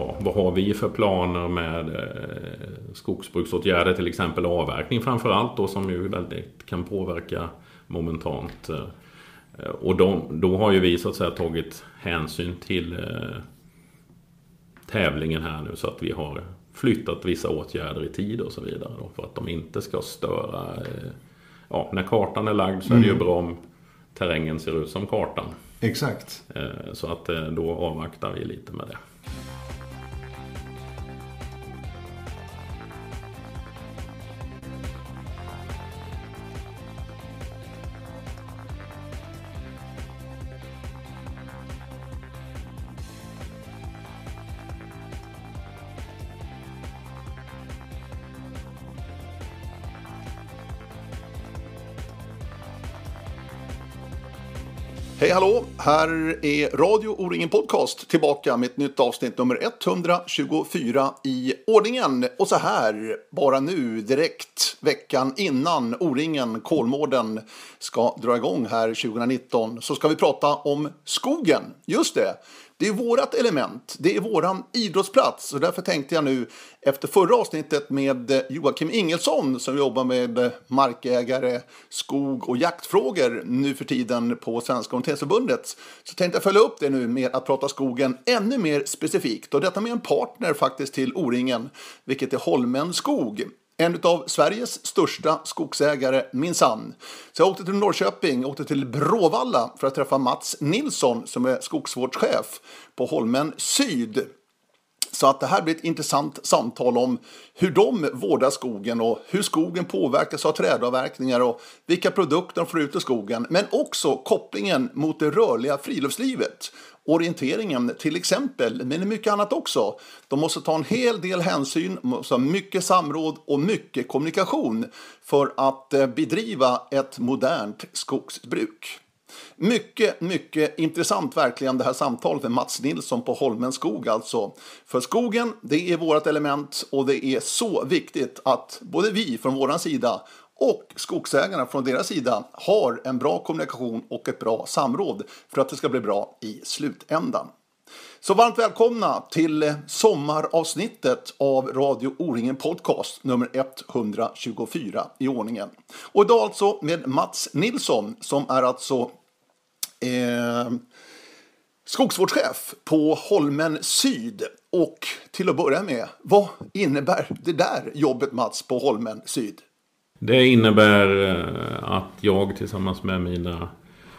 ja, vad har vi för planer med eh, skogsbruksåtgärder, till exempel avverkning framför allt då som ju väldigt kan påverka momentant. Eh, och de, då har ju vi så att säga tagit hänsyn till eh, tävlingen här nu så att vi har flyttat vissa åtgärder i tid och så vidare. Då, för att de inte ska störa. Eh, ja, när kartan är lagd så är det ju mm. bra om terrängen ser ut som kartan. Exakt. Eh, så att eh, då avvaktar vi lite med det. Här är Radio O-ringen Podcast tillbaka med ett nytt avsnitt nummer 124 i ordningen. Och så här, bara nu direkt veckan innan O-ringen Kolmården ska dra igång här 2019 så ska vi prata om skogen. Just det! Det är vårat element, det är våran idrottsplats. Och därför tänkte jag nu efter förra avsnittet med eh, Joakim Ingelsson som jobbar med eh, markägare, skog och jaktfrågor nu för tiden på Svenska Orienteringsförbundet. Så tänkte jag följa upp det nu med att prata skogen ännu mer specifikt. Och detta med en partner faktiskt till O-ringen, vilket är Holmen Skog. En av Sveriges största skogsägare, minsann. Så jag åkte till Norrköping, åkte till Bråvalla för att träffa Mats Nilsson som är skogsvårdschef på Holmen Syd. Så att det här blir ett intressant samtal om hur de vårdar skogen och hur skogen påverkas av trädavverkningar och vilka produkter de får ut ur skogen. Men också kopplingen mot det rörliga friluftslivet orienteringen till exempel, men mycket annat också. De måste ta en hel del hänsyn, måste ha mycket samråd och mycket kommunikation för att eh, bedriva ett modernt skogsbruk. Mycket, mycket intressant verkligen det här samtalet med Mats Nilsson på Holmen skog alltså. För skogen, det är vårt element och det är så viktigt att både vi från våran sida och skogsägarna från deras sida har en bra kommunikation och ett bra samråd för att det ska bli bra i slutändan. Så varmt välkomna till sommaravsnittet av Radio O-ringen Podcast nummer 124 i ordningen. Och idag alltså med Mats Nilsson som är alltså eh, skogsvårdschef på Holmen Syd. Och till att börja med, vad innebär det där jobbet Mats på Holmen Syd? Det innebär eh, att jag tillsammans med mina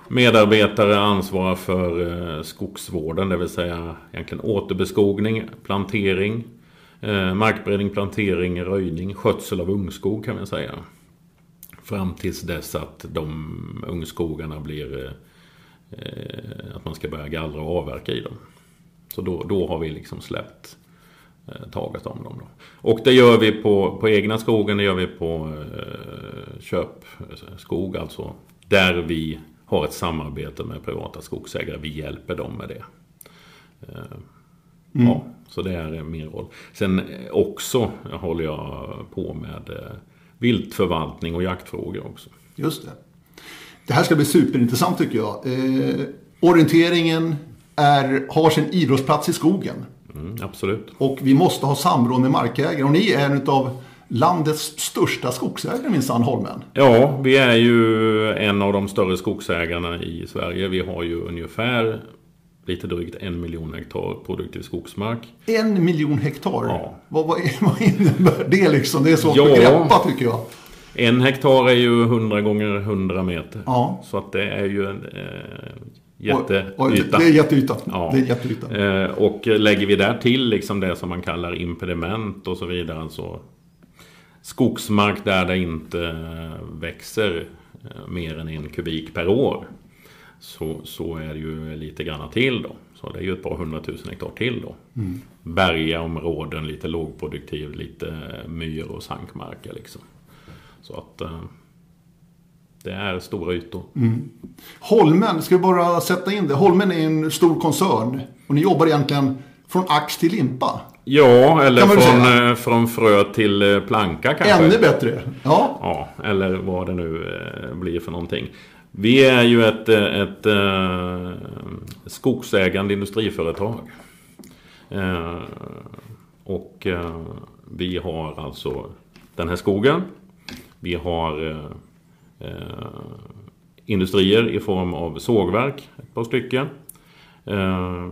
medarbetare ansvarar för eh, skogsvården, det vill säga egentligen återbeskogning, plantering, eh, markberedning, plantering, röjning, skötsel av ungskog kan man säga. Fram tills dess att de ungskogarna blir att man ska börja gallra och avverka i dem. Så då, då har vi liksom släppt Eh, taget om dem. Då. Och det gör vi på, på egna skogen, det gör vi på eh, köpskog, alltså där vi har ett samarbete med privata skogsägare. Vi hjälper dem med det. Eh, mm. Ja, så det är min roll. Sen eh, också håller jag på med eh, viltförvaltning och jaktfrågor också. Just det. Det här ska bli superintressant tycker jag. Eh, orienteringen är, har sin idrottsplats i skogen. Mm, absolut. Och vi måste ha samråd med markägare. Och ni är en av landets största skogsägare minsann, Holmen. Ja, vi är ju en av de större skogsägarna i Sverige. Vi har ju ungefär lite drygt en miljon hektar produktiv skogsmark. En miljon hektar? Ja. Vad, vad, vad innebär det liksom? Det är svårt ja. greppa tycker jag. En hektar är ju 100 gånger 100 meter. Ja. Så att det är ju en eh, jätteyta. Det är jätteyta. Ja. Det är jätteyta. Eh, och lägger vi där till liksom det som man kallar impediment och så vidare. Alltså skogsmark där det inte växer eh, mer än en kubik per år. Så, så är det ju lite granna till då. Så det är ju ett par hundratusen hektar till då. Mm. Bergaområden, lite lågproduktiv, lite myr och sankmarker liksom. Så att eh, det är stora ytor. Mm. Holmen, ska vi bara sätta in det. Holmen är en stor koncern. Och ni jobbar egentligen från ax till limpa. Ja, eller från, eh, från frö till eh, planka kanske. Ännu bättre. Ja. ja eller vad det nu eh, blir för någonting. Vi är ju ett, ett, ett skogsägande industriföretag. Och vi har alltså den här skogen. Vi har eh, eh, industrier i form av sågverk, ett par stycken. Eh,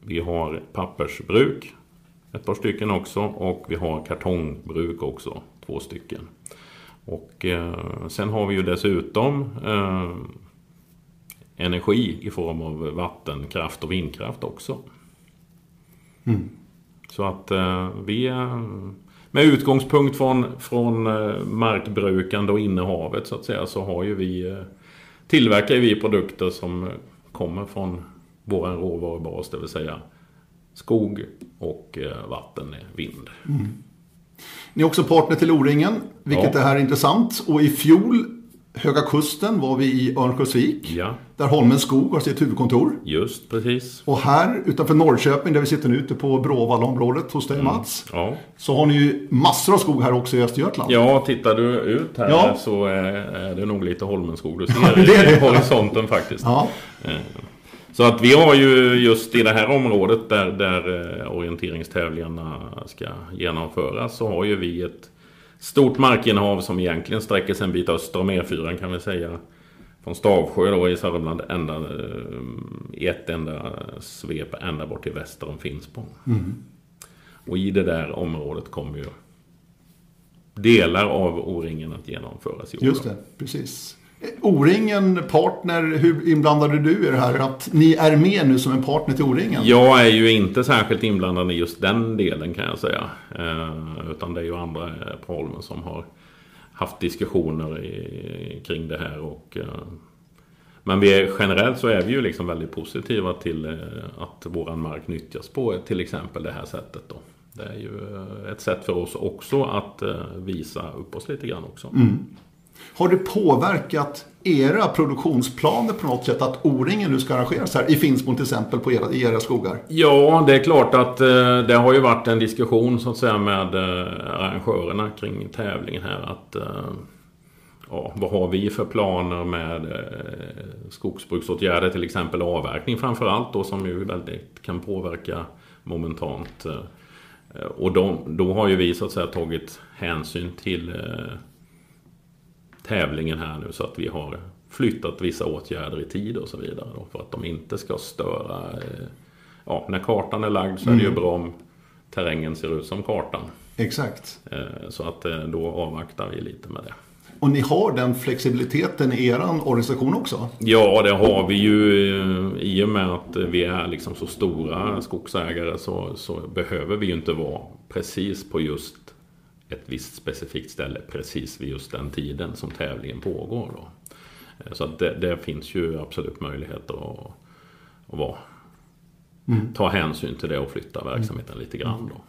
vi har pappersbruk, ett par stycken också. Och vi har kartongbruk också, två stycken. Och eh, sen har vi ju dessutom eh, energi i form av vattenkraft och vindkraft också. Mm. Så att eh, vi med utgångspunkt från, från eh, markbrukande och innehavet så att säga så har ju vi eh, tillverkar vi produkter som kommer från vår råvarubas, det vill säga skog och eh, vatten, vind. Mm. Ni är också partner till O-ringen, vilket ja. är intressant. Och i fjol Höga Kusten var vi i Örnsköldsvik. Ja. Där Holmens Skog har sitt huvudkontor. Just precis. Och här utanför Norrköping där vi sitter nu ute på Bråvallaområdet hos dig mm. Mats. Ja. Så har ni ju massor av skog här också i Östergötland. Ja, tittar du ut här ja. så är det nog lite Holmens Skog du ser det är det. i horisonten faktiskt. Ja. Eh, så att vi har ju just i det här området där, där eh, orienteringstävlingarna ska genomföras så har ju vi ett stort markinnehav som egentligen sträcker sig en bit öster om E4 kan vi säga. Från Stavsjö då i Sörmland ända, eh, i ett enda svep ända bort till väster om Finspång. Mm. Och i det där området kommer ju delar av O-ringen att genomföras i år. Just det, precis. O-ringen, partner, hur inblandade du i det här? Att ni är med nu som en partner till O-ringen? Jag är ju inte särskilt inblandad i just den delen kan jag säga. Eh, utan det är ju andra på Holmen som har haft diskussioner i, kring det här. Och, eh, men vi är, generellt så är vi ju liksom väldigt positiva till eh, att våran mark nyttjas på till exempel det här sättet. Då. Det är ju ett sätt för oss också att visa upp oss lite grann också. Mm. Har det påverkat era produktionsplaner på något sätt att O-ringen nu ska arrangeras här i Finspång till exempel på era, i era skogar? Ja, det är klart att eh, det har ju varit en diskussion så att säga med eh, arrangörerna kring tävlingen här. Att, eh, ja, vad har vi för planer med eh, skogsbruksåtgärder, till exempel avverkning framförallt då som ju väldigt kan påverka momentant. Eh, eh och då, då har ju vi så att säga tagit hänsyn till eh, tävlingen här nu så att vi har flyttat vissa åtgärder i tid och så vidare. Då, för att de inte ska störa. Eh, ja, när kartan är lagd så är det ju mm. bra om terrängen ser ut som kartan. Exakt. Eh, så att eh, då avvaktar vi lite med det. Och ni har den flexibiliteten i er organisation också? Ja, det har vi ju. I och med att vi är liksom så stora skogsägare så, så behöver vi ju inte vara precis på just ett visst specifikt ställe precis vid just den tiden som tävlingen pågår. Då. Eh, så det, det finns ju absolut möjligheter att, att vara, mm. ta hänsyn till det och flytta verksamheten lite grann. Då.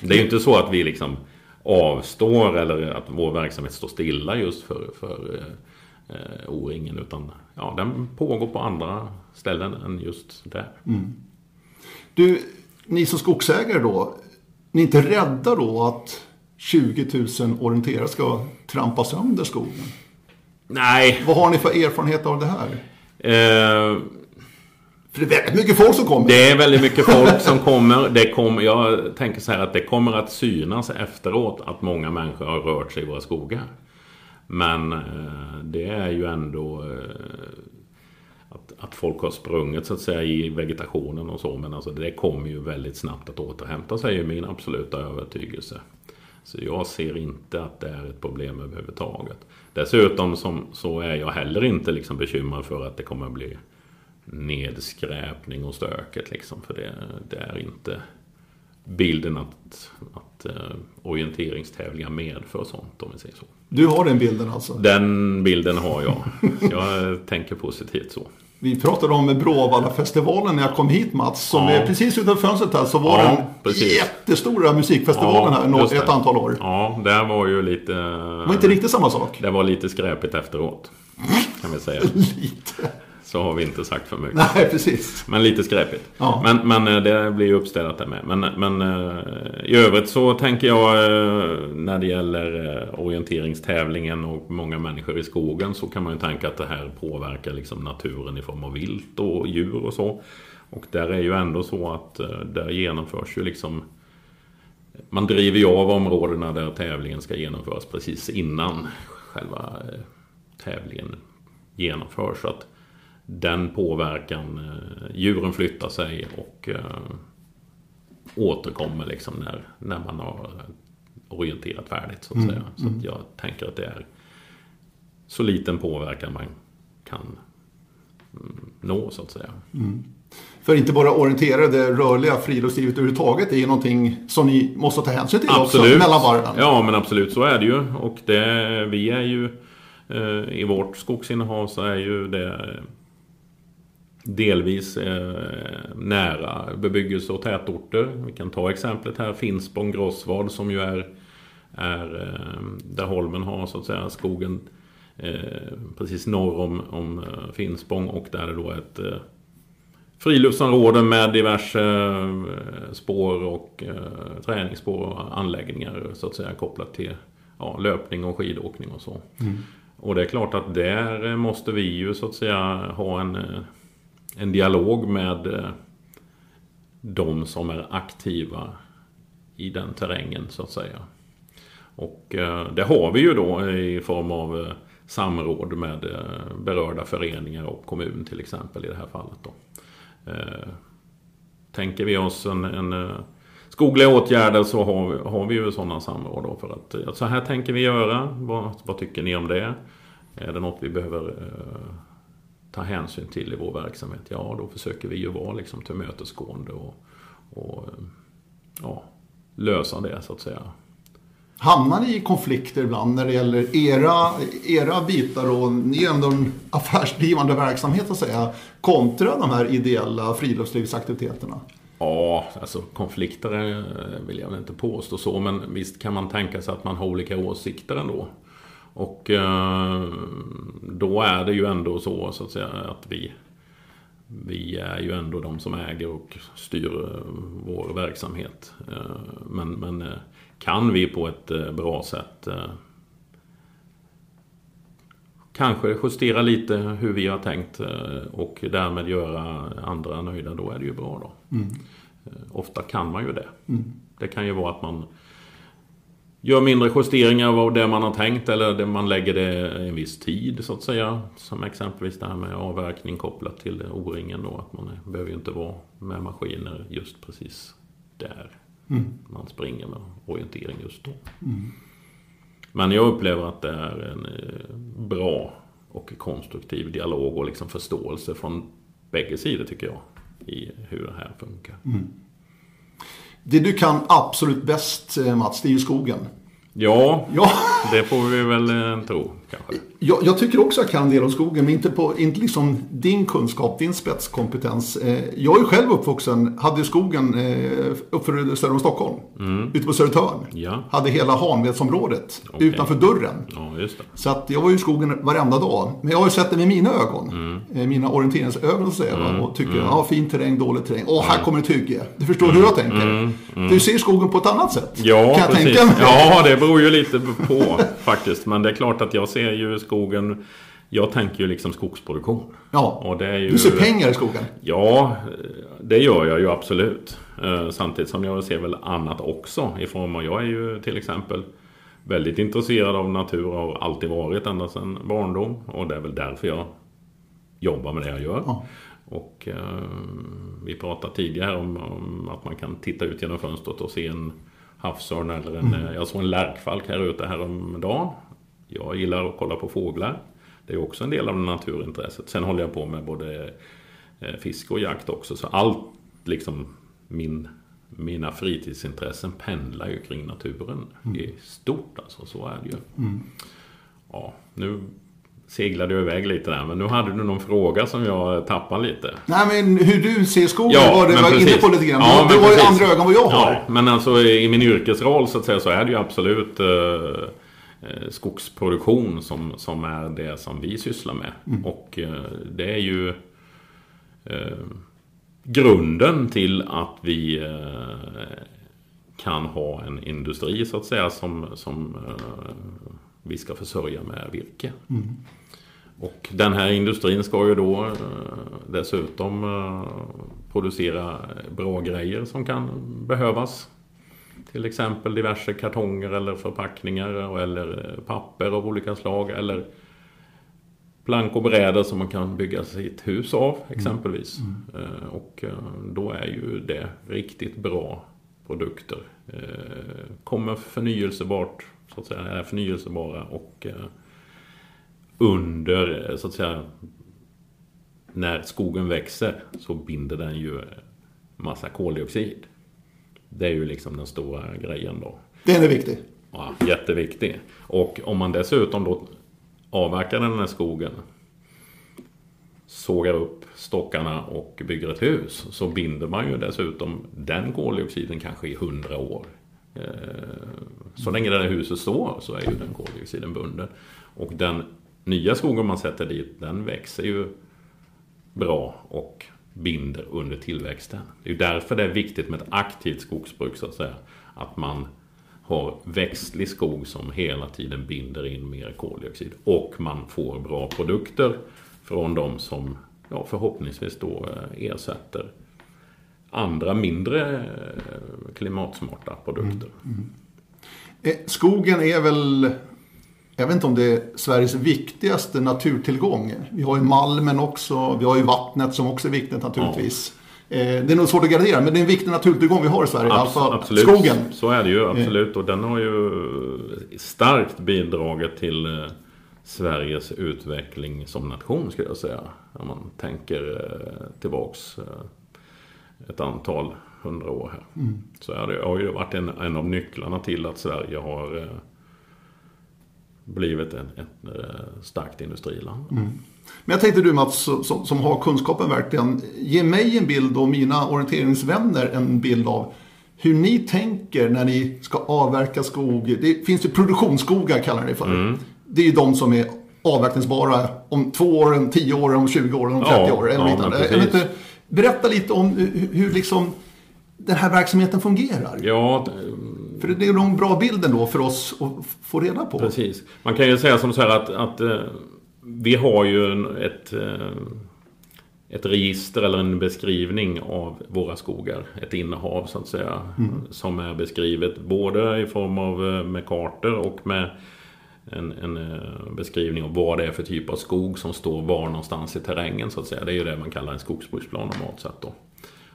Det är ju inte så att vi liksom avstår eller att vår verksamhet står stilla just för, för eh, O-ringen. Utan ja, den pågår på andra ställen än just där. Mm. Du, ni som skogsägare då, ni är inte rädda då att 20 000 orienterare ska trampa sönder skogen? Nej. Vad har ni för erfarenhet av det här? Eh, för det är väldigt mycket folk som kommer. Det är väldigt mycket folk som kommer. Det kommer jag tänker så här att det kommer att synas efteråt att många människor har rört sig i våra skogar. Men eh, det är ju ändå eh, att, att folk har sprungit så att säga i vegetationen och så. Men alltså det kommer ju väldigt snabbt att återhämta sig är min absoluta övertygelse. Så jag ser inte att det är ett problem överhuvudtaget. Dessutom som, så är jag heller inte liksom bekymrad för att det kommer att bli nedskräpning och stöket. Liksom, för det, det är inte bilden att, att uh, orienteringstävlingar medför sånt om vi säger så. Du har den bilden alltså? Den bilden har jag. jag tänker positivt så. Vi pratade om Bråvalla-festivalen när jag kom hit Mats. Som ja. är precis utanför fönstret här så var ja, den precis. jättestora musikfestivalen ja, här något, ett antal år. Ja, det var ju lite... Det var inte riktigt samma sak. Det var lite skräpigt efteråt. Kan vi säga. lite. Så har vi inte sagt för mycket. Nej, precis. Men lite skräpigt. Ja. Men, men eh, det blir ju uppställt där med. Men, men eh, i övrigt så tänker jag eh, när det gäller orienteringstävlingen och många människor i skogen så kan man ju tänka att det här påverkar liksom naturen i form av vilt och djur och så. Och där är ju ändå så att där genomförs ju liksom man driver ju av områdena där tävlingen ska genomföras precis innan själva tävlingen genomförs. Så att den påverkan, eh, djuren flyttar sig och återkommer liksom när, när man har orienterat färdigt så att mm. säga. Så att mm. jag tänker att det är så liten påverkan man kan mm, nå så att säga. Mm. För inte bara orientera det rörliga friluftslivet överhuvudtaget. Det är ju någonting som ni måste ta hänsyn till absolut. också mellan varven. Ja men absolut så är det ju. Och det, vi är ju eh, i vårt skogsinnehav så är ju det delvis eh, nära bebyggelse och tätorter. Vi kan ta exemplet här Finspång, Grossvad som ju är, är eh, där Holmen har så att säga skogen eh, precis norr om, om eh, Finspång och där är då ett eh, friluftsområde med diverse eh, spår och eh, träningsspår och anläggningar så att säga kopplat till ja, löpning och skidåkning och så. Mm. Och det är klart att där måste vi ju så att säga ha en, en dialog med eh, de som är aktiva i den terrängen så att säga. Och eh, det har vi ju då i form av eh, samråd med berörda föreningar och kommun till exempel i det här fallet. Då. Tänker vi oss en, en skogliga åtgärder så har vi, har vi ju sådana samråd då för att så här tänker vi göra. Vad, vad, tycker ni om det? Är det något vi behöver ta hänsyn till i vår verksamhet? Ja, då försöker vi ju vara liksom tillmötesgående och, och ja, lösa det så att säga. Hamnar ni i konflikter ibland när det gäller era, era bitar och ni är ändå en affärsdrivande verksamhet att säga kontra de här ideella friluftslivsaktiviteterna? Ja, alltså konflikter vill jag väl inte påstå så men visst kan man tänka sig att man har olika åsikter ändå. Och eh, då är det ju ändå så, så att säga att vi vi är ju ändå de som äger och styr eh, vår verksamhet. Eh, men, men kan vi på ett bra sätt kanske justera lite hur vi har tänkt och därmed göra andra nöjda, då är det ju bra då. Mm. Ofta kan man ju det. Mm. Det kan ju vara att man gör mindre justeringar av det man har tänkt eller det man lägger det en viss tid så att säga. Som exempelvis det här med avverkning kopplat till O-ringen då. Att man behöver ju inte vara med maskiner just precis där. Mm. Man springer med orientering just då. Mm. Men jag upplever att det är en eh, bra och konstruktiv dialog och liksom förståelse från bägge sidor tycker jag. I hur det här funkar. Mm. Det du kan absolut bäst eh, Mats, det är ju skogen. Ja, ja. det får vi väl eh, tro kanske. Jag, jag, tycker också jag kan en del om skogen, men inte, på, inte liksom din kunskap, din spetskompetens. Eh, jag är själv uppvuxen, hade skogen eh, uppför söder om Stockholm. Mm. Ute på Södertörn. Ja. Hade hela Hanvedsområdet okay. utanför dörren. Ja. Så att jag var ju i skogen varenda dag. Men jag har ju sett det med mina ögon. Mm. Eh, mina orienteringsögon så säga. Mm. Och tycker, mm. ja, fin terräng, dålig terräng. Åh, här mm. kommer ett hygge. Du förstår hur jag tänker. Mm. Mm. Du ser skogen på ett annat sätt. Ja, kan precis. tänka mig. Ja, det beror ju lite på faktiskt. Men det är klart att jag ser ju skogen jag tänker ju liksom skogsproduktion. Ja, och ju, du ser pengar i skogen. Ja, det gör jag ju absolut. Eh, samtidigt som jag ser väl annat också. I form av, jag är ju till exempel väldigt intresserad av natur och har alltid varit ända sedan barndom. Och det är väl därför jag jobbar med det jag gör. Ja. Och eh, vi pratade tidigare om, om, att man kan titta ut genom fönstret och se en havsörn eller en, mm. jag såg en lärkfalk här ute häromdagen. Jag gillar att kolla på fåglar. Det är också en del av naturintresset. Sen håller jag på med både eh, fiske och jakt också. Så allt liksom min, mina fritidsintressen pendlar ju kring naturen mm. i stort. Alltså, så är det ju. Mm. Ja, nu seglade jag iväg lite där. Men nu hade du någon fråga som jag tappade lite. Nej men hur du ser skogen ja, var du var precis. inne på lite grann. Ja, du har ju andra ögon vad jag har. Ja, men alltså i min yrkesroll så att säga så är det ju absolut Eh, skogsproduktion som, som är det som vi sysslar med. Mm. Och eh, det är ju eh, grunden till att vi eh, kan ha en industri så att säga som, som eh, vi ska försörja med virke. Mm. Och den här industrin ska ju då eh, dessutom producera bra grejer som kan behövas. Till exempel diverse kartonger eller förpackningar eller papper av olika slag. Eller plank och brädor som man kan bygga sitt hus av exempelvis. Mm. Mm. Och då är ju det riktigt bra produkter. Kommer förnyelsebart, så att säga, är förnyelsebara och under, så att säga, när skogen växer så binder den ju massa koldioxid. Det är ju liksom den stora grejen då. Den är viktig. Ja, jätteviktig. Och om man dessutom då avverkar den här skogen sågar upp stockarna och bygger ett hus så binder man ju dessutom den koldioxiden kanske i hundra år. Eh, så länge det här huset står så är ju den koldioxiden bunden. Och den nya skogen man sätter dit den växer ju bra och binder under tillväxten. Det är därför det är viktigt med ett aktivt skogsbruk så att säga. Att man har växtlig skog som hela tiden binder in mer koldioxid. Och man får bra produkter från de som ja, förhoppningsvis då eh, ersätter andra mindre eh, klimatsmarta produkter. Mm, mm. Eh, skogen är väl jag vet inte om det är Sveriges viktigaste naturtillgång. Vi har ju malmen också, vi har ju vattnet som också är viktigt naturligtvis. Ja. Eh, det är nog svårt att gradera, men det är en viktig naturtillgång vi har i Sverige. Abs alltså absolut. skogen. Så är det ju, absolut. Och den har ju starkt bidragit till eh, Sveriges utveckling som nation, skulle jag säga. Om man tänker eh, tillbaks ett antal hundra år här. Mm. Så det har ju varit en, en av nycklarna till att Sverige har blivit ett, ett, ett starkt industriland. Mm. Men jag tänkte du Mats, som, som, har kunskapen verkligen, ge mig en bild och mina orienteringsvänner en bild av hur ni tänker när ni ska avverka skog. Det finns ju produktionsskogar kallar ni det för. Mm. Det är ju de som är avverkningsbara om två år, om tio år, om 20 år, om 30 ja, år. Eller ja, inte, berätta lite om hur, hur liksom den här verksamheten fungerar. Ja, för det är nog en bra bild ändå för oss att få reda på. Precis. Man kan ju säga som så här att, att eh, vi har ju ett, eh, ett register eller en beskrivning av våra skogar. Ett innehav så att säga. Mm. Som är beskrivet både i form av eh, med kartor och med en, en, beskrivning av vad det är för typ av skog som står var någonstans i terrängen så att säga. Det är ju det man kallar en skogsbruksplan normalt sett då.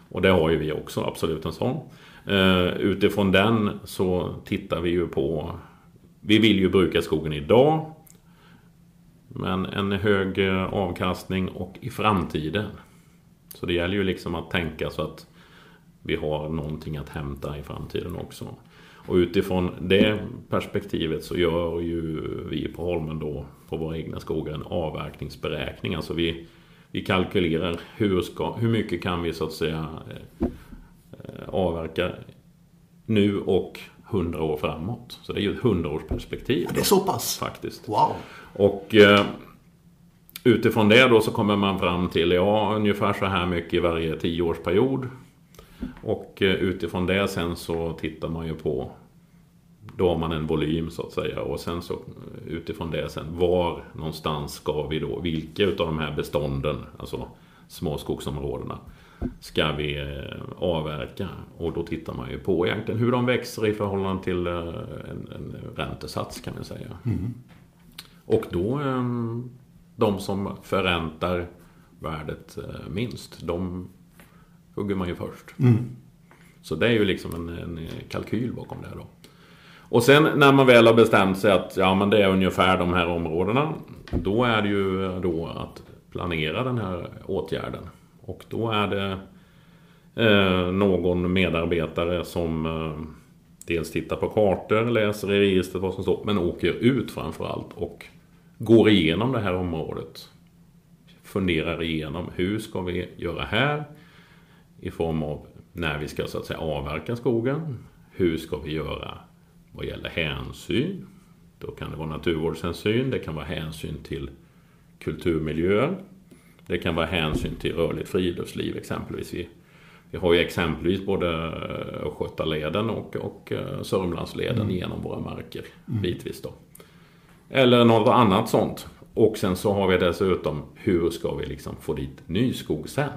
Och det har ju vi också, absolut en sån. Eh, utifrån den så tittar vi ju på Vi vill ju bruka skogen idag Men en hög eh, avkastning och i framtiden. Så det gäller ju liksom att tänka så att Vi har någonting att hämta i framtiden också. Och utifrån det perspektivet så gör ju vi på Holmen då På våra egna skogar en avverkningsberäkning. Alltså vi Vi kalkylerar hur, ska, hur mycket kan vi så att säga eh, avverka nu och hundra år framåt. Så det är ju ett hundraårsperspektiv. Det är så pass? Faktiskt. Wow. Och eh, utifrån det då så kommer man fram till ja, ungefär så här mycket i varje tioårsperiod. Och eh, utifrån det sen så tittar man ju på då har man en volym så att säga och sen så utifrån det sen var någonstans ska vi då, vilka utav de här bestånden, alltså småskogsområdena ska vi eh, avverka. Och då tittar man ju på egentligen hur de växer i förhållande till eh, en, en räntesats kan man säga. Mm. Och då ehm, de som förräntar värdet eh, minst, de hugger man ju först. Mm. Så det är ju liksom en, en, kalkyl bakom det då. Och sen när man väl har bestämt sig att ja, men det är ungefär de här områdena. Då är det ju då att planera den här åtgärden. Och då är det eh, någon medarbetare som eh, dels tittar på kartor, läser i registret vad som står, men åker ut framförallt och går igenom det här området. Funderar igenom hur ska vi göra här i form av när vi ska så att säga avverka skogen. Hur ska vi göra vad gäller hänsyn? Då kan det vara naturvårdshänsyn, det kan vara hänsyn till kulturmiljöer. Det kan vara hänsyn till rörligt friluftsliv exempelvis. Vi, vi har ju exempelvis både eh, Östgötaleden och, och eh, Sörmlandsleden mm. genom våra marker mm. bitvis då. Eller något annat sånt. Och sen så har vi dessutom hur ska vi liksom få dit ny skog sen?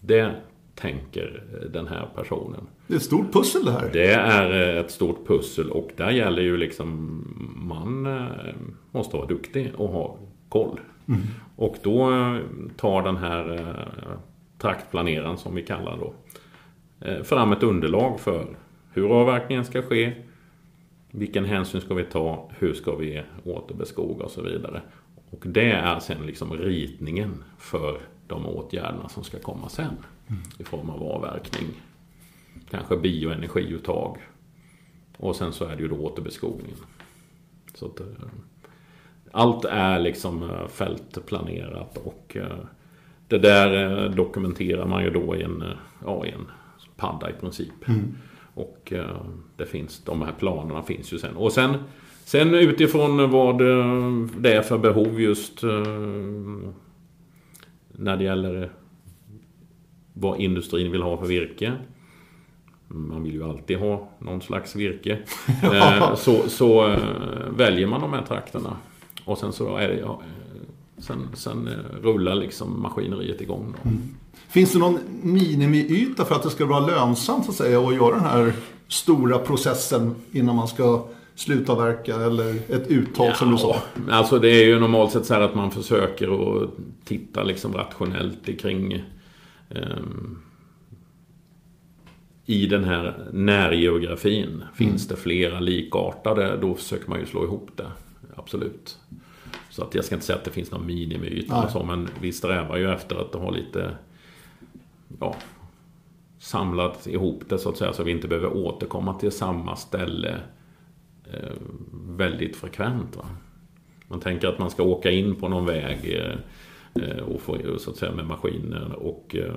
Det tänker den här personen. Det är ett stort pussel det här. Det är ett stort pussel och där gäller ju liksom man måste vara duktig och ha koll. Mm. Och då eh, tar den här eh, traktplaneraren som vi kallar då eh, fram ett underlag för hur avverkningen ska ske, vilken hänsyn ska vi ta, hur ska vi återbeskoga och så vidare. Och det är sen liksom ritningen för de åtgärderna som ska komma sen. Mm. I form av avverkning, kanske bioenergiuttag och sen så är det ju då återbeskogningen. Så att, eh, allt är liksom eh, fältplanerat och eh, det där dokumenterar man ju då i en, ja, i en padda i princip. Mm. Och det finns, de här planerna finns ju sen. Och sen, sen utifrån vad det är för behov just när det gäller vad industrin vill ha för virke. Man vill ju alltid ha någon slags virke. Eh, så, så eh, väljer man de här trakterna. Och sen så är det, ja, eh, sen, sen rullar liksom maskineriet igång. Då. Mm. Finns det någon minimiyta för att det ska vara lönsamt så att säga att göra den här stora processen innan man ska slutavverka eller ett uttag ja, som du sa? Alltså det är ju normalt sett så här att man försöker att titta liksom rationellt kring um, i den här närgeografin. Mm. Finns det flera likartade då försöker man ju slå ihop det. Absolut. Så att jag ska inte säga att det finns någon minimiyta och så men vi strävar ju efter att ha lite ja, samlat ihop det så att säga så vi inte behöver återkomma till samma ställe Eh, väldigt frekvent. Va? Man tänker att man ska åka in på någon väg eh, och få, så att säga, med maskiner och eh,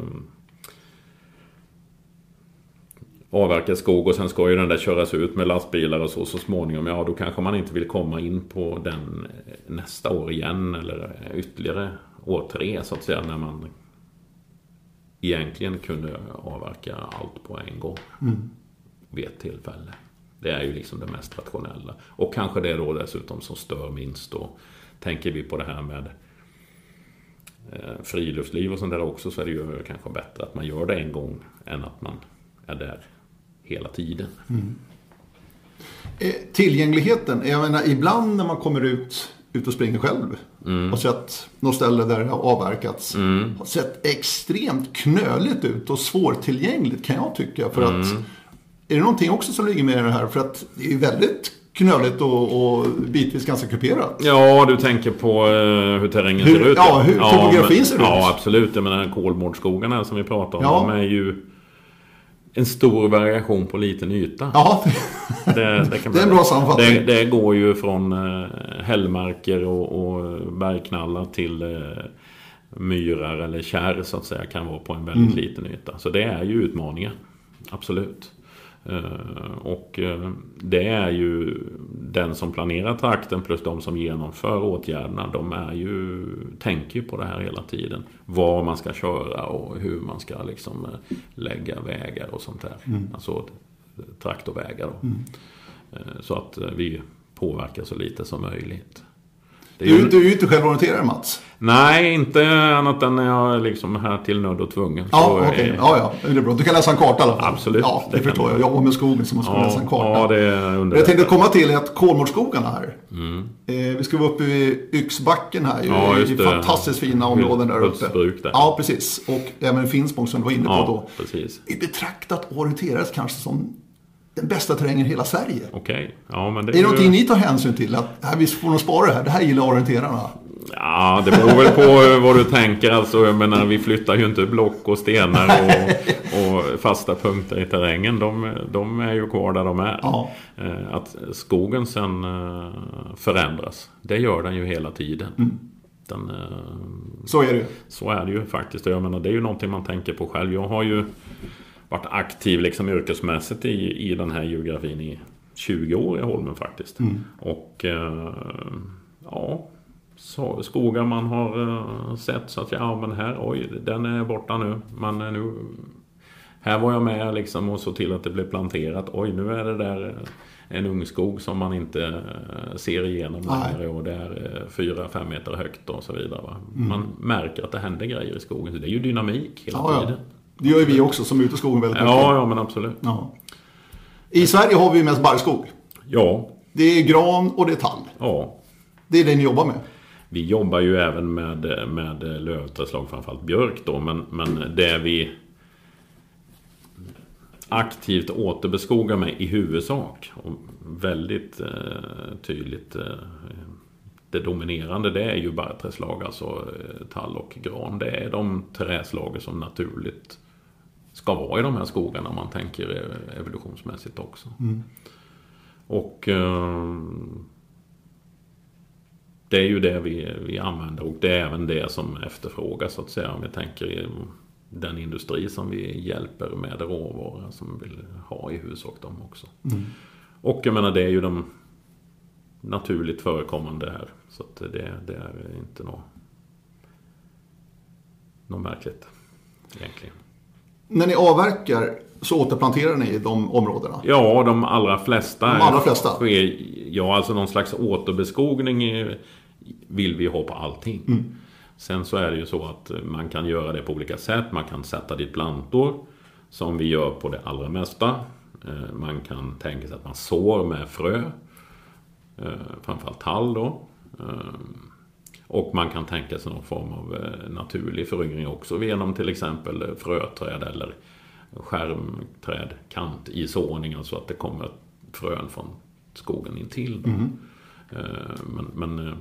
avverka skog och sen ska ju den där köras ut med lastbilar och så så småningom. Ja, då kanske man inte vill komma in på den nästa år igen eller ytterligare år tre så att säga när man egentligen kunde avverka allt på en gång mm. vid ett tillfälle. Det är ju liksom det mest rationella. Och kanske det då dessutom som stör minst då. Tänker vi på det här med eh, friluftsliv och sånt där också så är det ju kanske bättre att man gör det en gång än att man är där hela tiden. Mm. Eh, tillgängligheten, jag menar ibland när man kommer ut, ut och springer själv mm. och sett något ställe där det har avverkats. Mm. Har sett extremt knöligt ut och svårtillgängligt kan jag tycka. För att mm. Är det någonting också som ligger med i det här? För att det är väldigt knöligt och, och bitvis ganska kuperat. Ja, du tänker på uh, hur terrängen hur, ser ut. Ja, hur ja, topografin men, ser ut. Ja, absolut. Jag menar kolmårdsskogarna som vi pratar om. Ja. De är ju en stor variation på liten yta. Ja, det, det, kan det är en bra sammanfattning. Det, det, går ju från uh, hällmarker och, och bergknallar till uh, myrar eller kärr så att säga kan vara på en väldigt mm. liten yta. Så det är ju utmaningen. Absolut. Eh, och eh, det är ju den som planerar trakten plus de som genomför åtgärderna. De är ju, tänker ju på det här hela tiden. Var man ska köra och hur man ska liksom eh, lägga vägar och sånt där. Mm. Alltså traktorvägar. Då. Mm. Så att vi påverkar så lite som möjligt. Du, ju... du är ju inte självorienterare Mats. Nej, inte annat än när jag liksom är här till nöd och tvungen. Ja, okej. Okay. Ja, ja. Det är bra. Du kan läsa en karta i alla fall. Absolut. Ja, det, det förstår jag. Jag jobbar med skogen så man ska ja, läsa en karta. Ja, det är Jag tänkte komma till att Kolmårdsskogarna här. Mm. Eh, vi ska vara uppe vid Yxbacken här. Ja, just det. Fantastiskt fina områden där uppe. Där. Ja, precis. Och även Finspång som du var inne på ja, då. Precis. Vi betraktat och orienterades kanske som den bästa terrängen i hela Sverige. Okej. Okay. Ja, men det är, är det någonting ni tar hänsyn till? Att här, vi får nog spara det här. Det här gillar orienterarna. Ja, det beror väl på vad du tänker. Alltså, jag menar, vi flyttar ju inte block och stenar och, och fasta punkter i terrängen. De, de, är ju kvar där de är. Ja. Eh, att skogen sen eh, förändras, det gör den ju hela tiden. Mm. Den, eh, så är det Så är det ju faktiskt. Jag menar, det är ju någonting man tänker på själv. Jag har ju varit aktiv liksom yrkesmässigt i, i den här geografin i 20 år i Holmen faktiskt. Mm. Och ja, skogar man har uh, sett så att ja men här, oj, den är borta nu. Men uh, nu här var jag med liksom och såg till att det blev planterat. Oj, nu är det där en ungskog som man inte ser igenom längre och det är 4-5 meter högt och så vidare. Mm. Man märker att det händer grejer i skogen. Så det är ju dynamik hela ja, tiden. Ja. Det gör ju vi också som är ute i skogen väldigt mycket. Ja, ja men absolut. Ja. I Sverige har vi mest barrskog. Ja, Det är gran och det är tall. ja. Det är det ni jobbar med. Vi jobbar ju även med, med lövträdslag, framförallt björk då, men, men det vi aktivt återbeskogar med i huvudsak och väldigt eh, tydligt eh, det dominerande det är ju barrträdslag, alltså eh, tall och gran. Det är de trädslag som naturligt ska vara i de här skogarna om man tänker eh, evolutionsmässigt också. Och eh, det är ju det vi, vi använder och det är även det som efterfrågas så att säga. Om vi tänker i den industri som vi hjälper med råvaror som vill ha i huvudsak dem också. Och jag menar det är ju de naturligt förekommande här. Så att det, det är inte något, något märkligt egentligen. När ni avverkar så återplanterar ni i de områdena. Ja, de allra flesta. De allra flesta? Sker, ja, alltså någon slags återbeskogning är- vill vi ha på allting. Mm. Sen så är det ju så att man kan göra det på olika sätt. Man kan sätta dit plantor. Som vi gör på det allra mesta. Eh, Man kan tänka sig att man sår med frö. eh, Framförallt tall då. Eh, Och man kan tänka sig någon form av eh, naturlig föryngring också genom till exempel eh, fröträd eller skärmträd, kant i såning, alltså att det kommer frön från skogen intill. Eh, Men, men eh,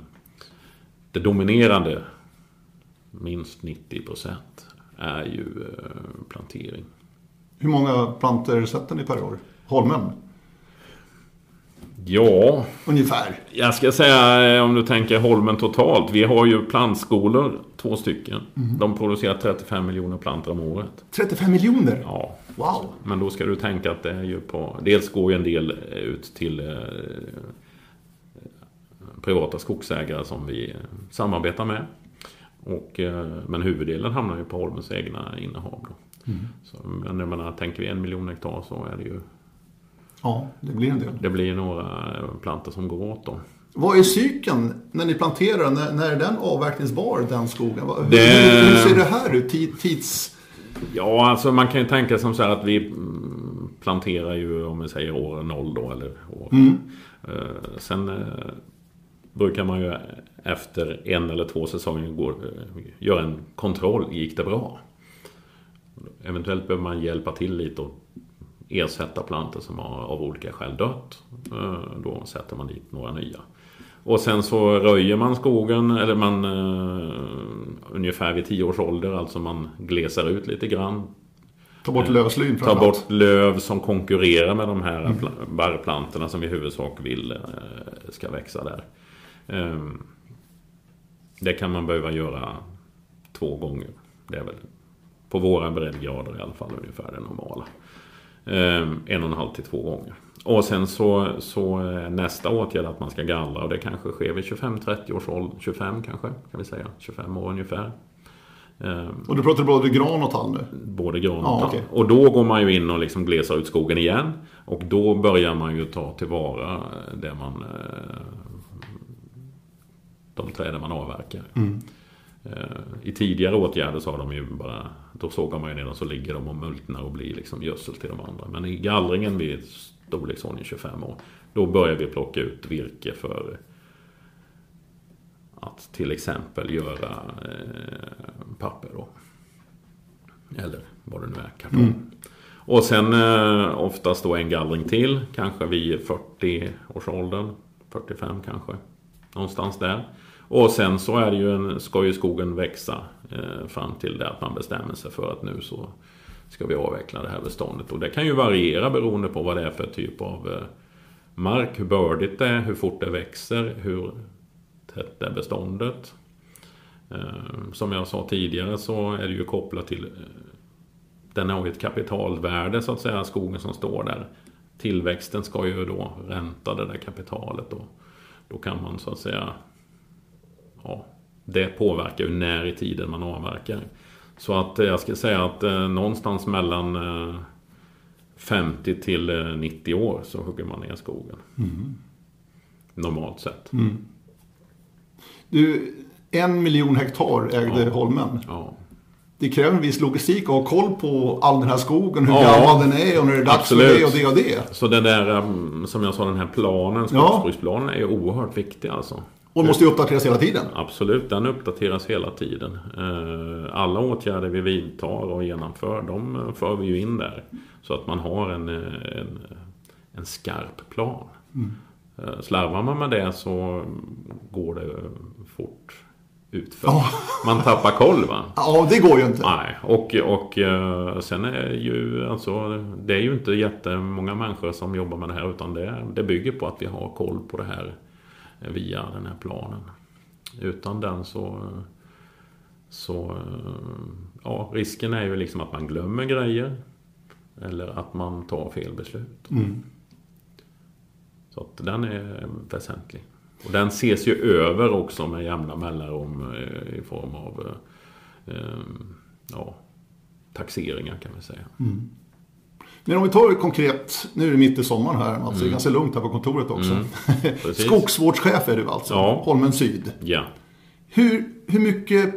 det dominerande, minst 90 procent, är ju eh, plantering. Hur många plantor sätter ni per år? Holmen? Ja, Ungefär. jag ska säga eh, om du tänker Holmen totalt. Vi har ju plantskolor, två stycken. De producerar 35 miljoner plantor om året. 35 miljoner? Ja, Wow. Men då ska du tänka att det är ju på... Dels går ju en del ut till eh, privata skogsägare som vi samarbetar med. Och, eh, men huvuddelen hamnar ju på Holmens egna innehav. Då. Så, men jag menar, tänker vi en miljon hektar så är det ju... Ja, det blir en del. Det blir några eh, plantor som går åt då. Vad är cykeln när ni planterar? När, när är den avverkningsbar, den skogen? Hur, Det- hur, ser det här ut? Tid, tids... Ja, alltså man kan ju tänka som så här att vi mm, planterar ju om vi säger år 0 då eller år. Eh, Sen eh, brukar man ju efter en eller två säsonger gå, eh, göra en kontroll. Gick det bra? Eventuellt behöver man hjälpa till lite och ersätta plantor som har av olika skäl dött. Eh, Då sätter man dit några nya. Och sen så röjer man skogen, eller man eh, ungefär vid 10 års ålder, alltså man glesar ut lite grann. Ta bort lövslyn Ta bort löv som konkurrerar med de här pla- barrplantorna som vi i huvudsak vill ska växa där. Ehm, Det kan man behöva göra två gånger. Det är väl på våra breddgrader i alla fall ungefär det normala. Ehm, En och en halv till två gånger. Och sen så, så är nästa åtgärd att man ska gallra och det kanske sker vid 25-30 års ålder. 25 kanske, kan vi säga. 25 år ungefär. Ehm, Och du pratar både gran och tall nu? både gran och tall. okej. Och då går man ju in och liksom glesar ut skogen igen. Och då börjar man ju ta tillvara det man... De träden man avverkar. Mm. Eh, I tidigare åtgärder så har de ju bara... Då sågar man ju ner dem så ligger de och multnar och blir liksom gödsel till de andra. Men i gallringen vid storleksordning 25 år. Då börjar vi plocka ut virke för att till exempel göra eh, papper då. Eller vad det nu är, kartong. Och sen eh, oftast då en gallring till, kanske vid 40-årsåldern. 45 kanske. Någonstans där. Och sen så är det ju en, ska ju skogen växa eh, fram till det att man bestämmer sig för att nu så ska vi avveckla det här beståndet. Och det kan ju variera beroende på vad det är för typ av eh, mark, hur bördigt det är, hur fort det växer, hur tätt är beståndet. Eh, Som jag sa tidigare så är det ju kopplat till eh, Den har ju ett kapitalvärde så att säga, skogen som står där. Tillväxten ska ju då ränta det där kapitalet och då kan man så att säga Ja, det påverkar ju när i tiden man avverkar. Så att eh, jag ska säga att eh, någonstans mellan eh, 50 till eh, 90 år så hugger man ner skogen. Normalt sett. Du, en miljon hektar ägde Holmen. Ja. det kräver en viss logistik att ha koll på all den här skogen, hur Ja, gammal den är och när det är dags absolut. för det och det och det. Så det där, um, som jag sa, den här planen, Ja. skogsbruksplanen, är ju oerhört viktig alltså. Och måste ju uppdateras hela tiden. Absolut, den uppdateras hela tiden. Eh, Alla åtgärder vi vidtar och genomför, de för vi ju in där. Så att man har en, en, en skarp plan. Eh, Slarvar man med det så går det fort utför. Ja. Man tappar koll va? Ja, det går ju inte. Nej, och, och eh, sen är ju alltså Det är ju inte jättemånga människor som jobbar med det här utan det, det bygger på att vi har koll på det här via den här planen. Utan den så Så Ja, risken är ju liksom att man glömmer grejer Eller att man tar fel beslut. Mm. Så att den är väsentlig. Och den ses ju över också med jämna mellanrum eh, i form av eh, eh, ja, taxeringar kan vi säga. Men om vi tar det konkret, nu är det mitt i sommaren här Mats, det är ganska lugnt här på kontoret också. Mm. precis. Skogsvårdschef är du alltså, Ja. Holmen Syd. Ja. Hur, hur mycket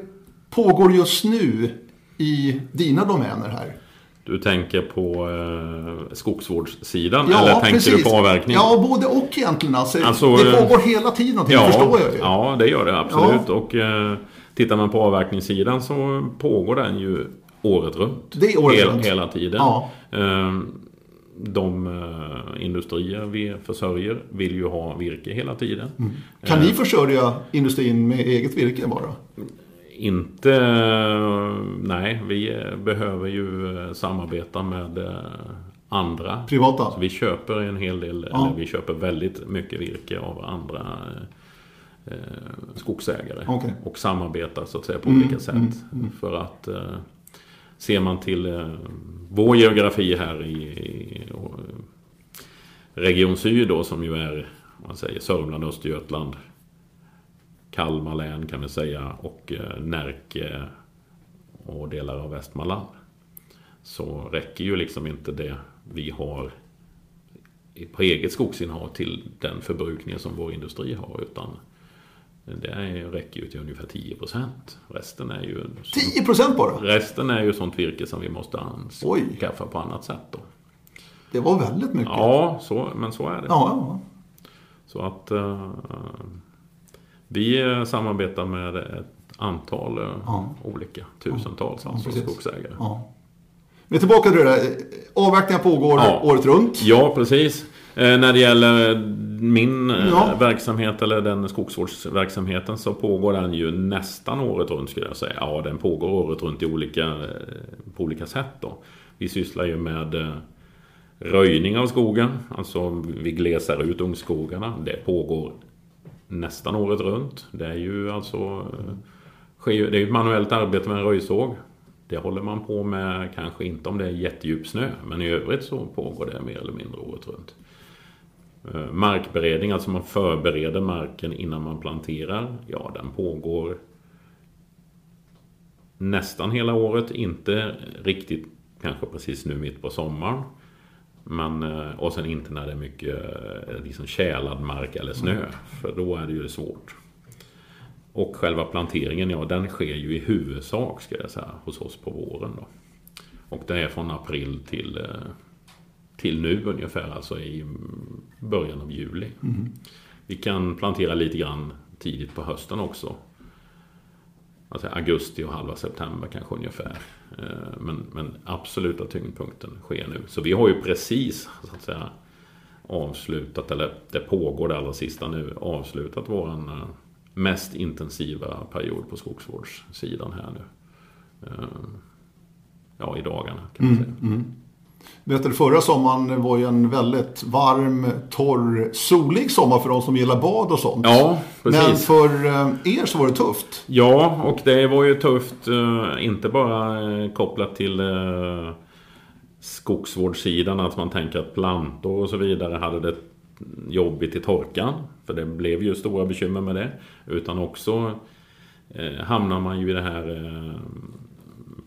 pågår just nu i dina domäner här? Du tänker på eh, skogsvårdssidan eller tänker du på avverkning? Ja, både och egentligen. Alltså, Alltså, det eh, pågår hela tiden någonting, det förstår jag ju. Ja, det gör det absolut. Och eh, tittar man på avverkningssidan så pågår den ju året runt. Det är året Hel, runt. Hela tiden. Ja. Eh, de eh, industrier vi försörjer vill ju ha virke hela tiden. Kan Eh. ni försörja industrin med eget virke bara? Inte... Nej, vi eh, behöver ju eh, samarbeta med eh, andra. Privata? Så vi köper en hel del, Ja. eller vi köper väldigt mycket virke av andra skogsägare. Okej. Och samarbetar så att säga på Mm, olika sätt. För att ser man till eh, vår geografi här i, i Region Syd då som ju är man säger Sörmland, Östergötland, Kalmar län kan vi säga och eh, Närke och delar av Västmanland. Så räcker ju liksom inte det vi har på eget skogsinnehav till den förbrukningen som vår industri har. Utan det är, räcker ju till ungefär 10 procent. Resten är ju 10 procent bara? Resten är ju sånt virke som vi måste anskaffa på annat sätt då. Det var väldigt mycket. Ja, så, men så är det. Ja, ja. Så att eh, vi eh, samarbetar med ett antal eh, Ja. olika, tusentals alltså precis. skogsägare. ja. Men tillbaka till det där. Avverkningar pågår Ja. året runt. Ja, precis. Eh, när det gäller min eh, Ja. verksamhet eller den skogsvårdsverksamheten så pågår den ju nästan året runt skulle jag säga. Ja, den pågår året runt i olika, eh, på olika sätt då. Vi sysslar ju med röjning av skogen. Alltså vi glesar ut ungskogarna. Det pågår nästan året runt. Det är ju alltså det är ett manuellt arbete med en röjsåg. Det håller man på med, kanske inte om det är jättedjup snö, men i övrigt så pågår det mer eller mindre året runt. Eh, Markberedning, alltså man förbereder marken innan man planterar. Ja, den pågår nästan hela året. Inte riktigt kanske precis nu mitt på sommaren. Men, eh, och sen inte när det är mycket eh, liksom tjälad mark eller snö. För då är det ju svårt. Och själva planteringen, ja den sker ju i huvudsak ska jag säga hos oss på våren då. Och det är från april till, till nu ungefär, alltså i mm, början av juli. Vi kan plantera lite grann tidigt på hösten också. Alltså augusti och halva september kanske ungefär. Eh, Men, men absoluta tyngdpunkten sker nu. Så vi har ju precis så att säga avslutat, eller det pågår det allra sista nu, avslutat våran eh, mest intensiva period på skogsvårdssidan här nu. Eh, Ja, i dagarna kan man säga. Vet du, förra sommaren var ju en väldigt varm, torr, solig sommar för de som gillar bad och sånt. Ja, Men precis. för eh, er så var det tufft. Ja, och det var ju tufft, eh, inte bara eh, kopplat till skogsvårdssidan, att man tänker att plantor och så vidare hade det jobbigt i torkan. För det blev ju stora bekymmer med det. Utan också hamnar man ju i det här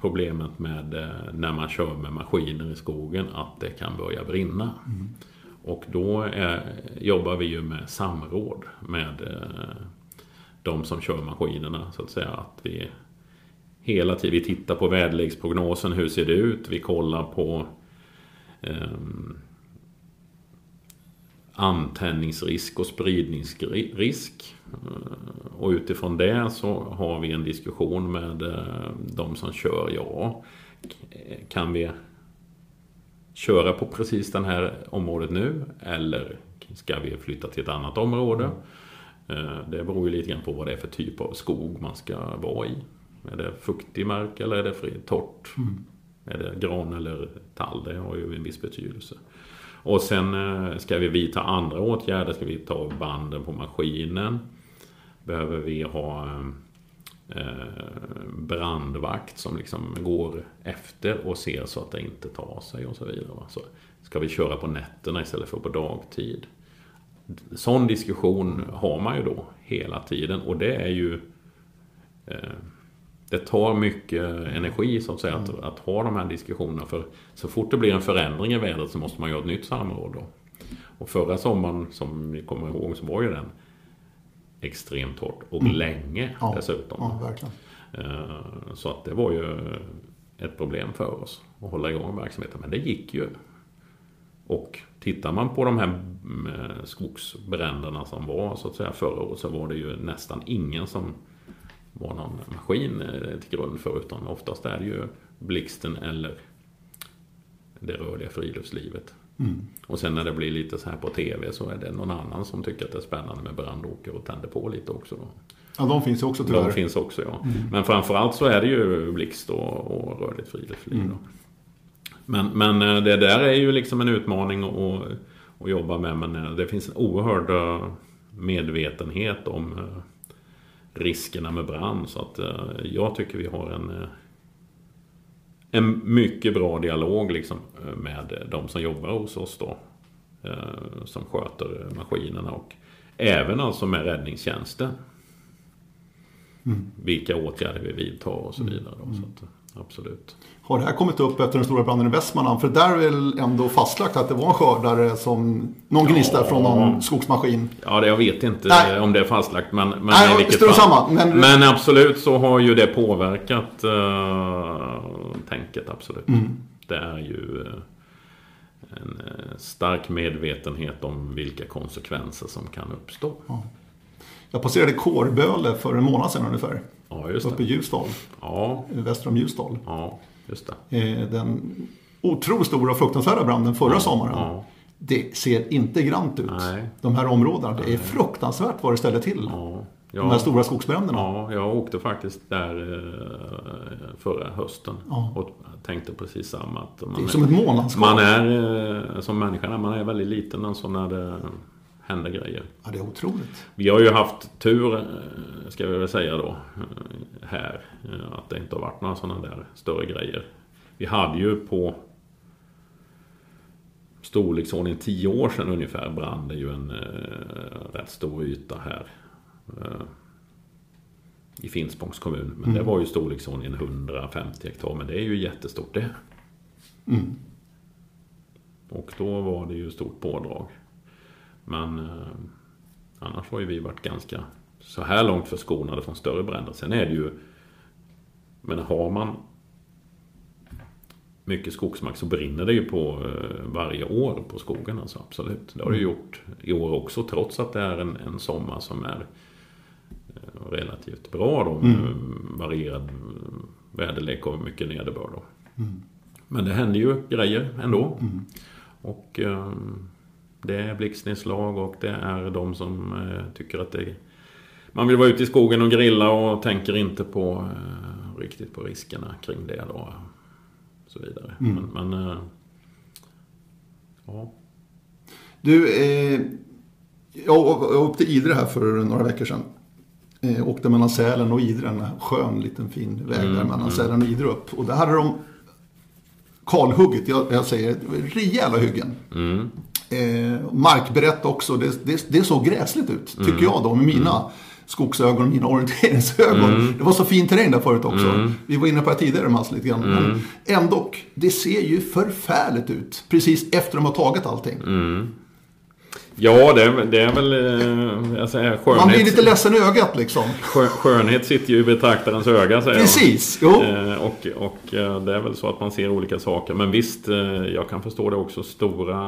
problemet med eh, när man kör med maskiner i skogen, att det kan börja brinna. Och då är, jobbar vi ju med samråd med eh, de som kör maskinerna så att säga. Att vi hela tiden. Vi tittar på väderleksprognosen, hur ser det ut? Vi kollar på eh, antändningsrisk och spridningsrisk. Eh, och utifrån det så har vi en diskussion med eh, de som kör. Ja, kan vi köra på precis det här området nu? Eller ska vi flytta till ett annat område? Eh, det beror ju lite grann på vad det är för typ av skog man ska vara i. Är det fuktig mark eller är det torrt? Mm. Är det gran eller tall? Det har ju en viss betydelse. Och sen eh, ska vi vidta andra åtgärder. Ska vi ta banden på maskinen? Behöver vi ha eh, eh, brandvakt som liksom går efter och ser så att det inte tar sig och så vidare. Så ska vi köra på nätterna istället för på dagtid? Sån diskussion har man ju då hela tiden och det är ju eh, det tar mycket energi så att säga att, att, ha de här diskussionerna. För så fort det blir en förändring i vädret så måste man göra ett nytt samråd då. Och förra sommaren, som ni kommer ihåg, så var ju den extremt torrt och mm. länge ja, dessutom. Ja. Eh, så att det var ju ett problem för oss att hålla igång verksamheten. Men det gick ju. Och tittar man på de här mm, skogsbränderna som var så att säga förra året så var det ju nästan ingen som var någon maskin eh, till grund för utan oftast är det ju blixten eller det rörliga friluftslivet. Mm. Och sen när det blir lite så här på TV så är det någon annan som tycker att det är spännande med brandåker och tänder på lite också. Då. Ja, de finns också tyvärr. De finns också ja. Mm. Men framförallt så är det ju blixt och, och rörligt friluftsliv. Mm. Men, men eh, det där är ju liksom en utmaning att, att jobba med. Men eh, det finns en oerhörd medvetenhet om riskerna med brand. Så att jag tycker vi har en en mycket bra dialog liksom eh, med de som jobbar hos oss då. Eh, som sköter maskinerna och även alltså med räddningstjänsten. Mm. Vilka åtgärder vi vidtar och så mm. vidare. Då, så att, absolut. Har det här kommit upp efter den stora branden i Västmanland? För där är väl ändå fastlagt att det var en skördare som någon gnista ja, från någon skogsmaskin? Ja, det, jag vet inte Nej. om det är fastlagt. Men, men, Nej, vilket fall. Samma, men... men absolut så har ju det påverkat uh, tänket. Absolut. Mm. Det är ju uh, en uh, stark medvetenhet om vilka konsekvenser som kan uppstå. Ja. Jag passerade Kårböle för en månad sedan ungefär. Ja, just. Uppe i Ljusdal. Ja. Väster om Ljusdal. Ja. Just det. Eh, den otroligt stora och fruktansvärda branden förra ja, sommaren. Ja. Det ser inte grant ut. Nej. De här områdena. Det är fruktansvärt vad det ställer till. Ja. Ja, de här stora skogsbränderna. Ja, jag åkte faktiskt där eh, förra hösten. Ja. Och tänkte precis samma. Att man det är som ett månlandskap. Man är eh, som människa, man är väldigt liten alltså när det händer grejer. Ja, det är otroligt. Vi har ju haft tur, ska vi väl säga då, här. Att det inte har varit några sådana där större grejer. Vi hade ju på storleksordning 10 år sedan ungefär brann det ju en eh, rätt stor yta här. Eh, I Finspångs kommun. Men mm. det var ju storleksordningen 150 hektar. Men det är ju jättestort det. Mm. Och då var det ju stort pådrag. Men eh, annars har ju vi varit ganska så här långt förskonade från större bränder. Sen är det ju men har man mycket skogsmark så brinner det ju på eh, varje år på skogen. Alltså, absolut. Det har det gjort i år också trots att det är en, en sommar som är eh, relativt bra då med mm. varierad väderlek och mycket nederbörd. Mm. Men det händer ju grejer ändå. Mm. Och eh, det är blixtnedslag och det är de som eh, tycker att det man vill vara ute i skogen och grilla och tänker inte på eh, riktigt på riskerna kring det då. Och så vidare. Mm. Men, men eh, ja. Du, eh, jag åkte Idre här för några veckor sedan. Eh, åkte mellan Sälen och Idre, en skön liten fin väg mm, där mellan mm. Sälen och Idre upp. Och där hade de kalhugget, jag, jag säger rejäla hyggen. Mm. Eh, markbrett också, det, det, det såg gräsligt ut, tycker mm. jag då med mina. Mm skogsögon och mina orienteringsögon. Mm. Det var så fin terräng där förut också. Mm. Vi var inne på det tidigare Mats lite grann. Mm. Men ändå, det ser ju förfärligt ut. Precis efter de har tagit allting. Ja, det är, det är väl... säger, skönhet, Man blir lite ledsen i ögat liksom. skö- skönhet sitter ju i betraktarens öga, säger Precis, jag. jo. Eh, Och, och eh, det är väl så att man ser olika saker. Men visst, jag kan förstå det också. Stora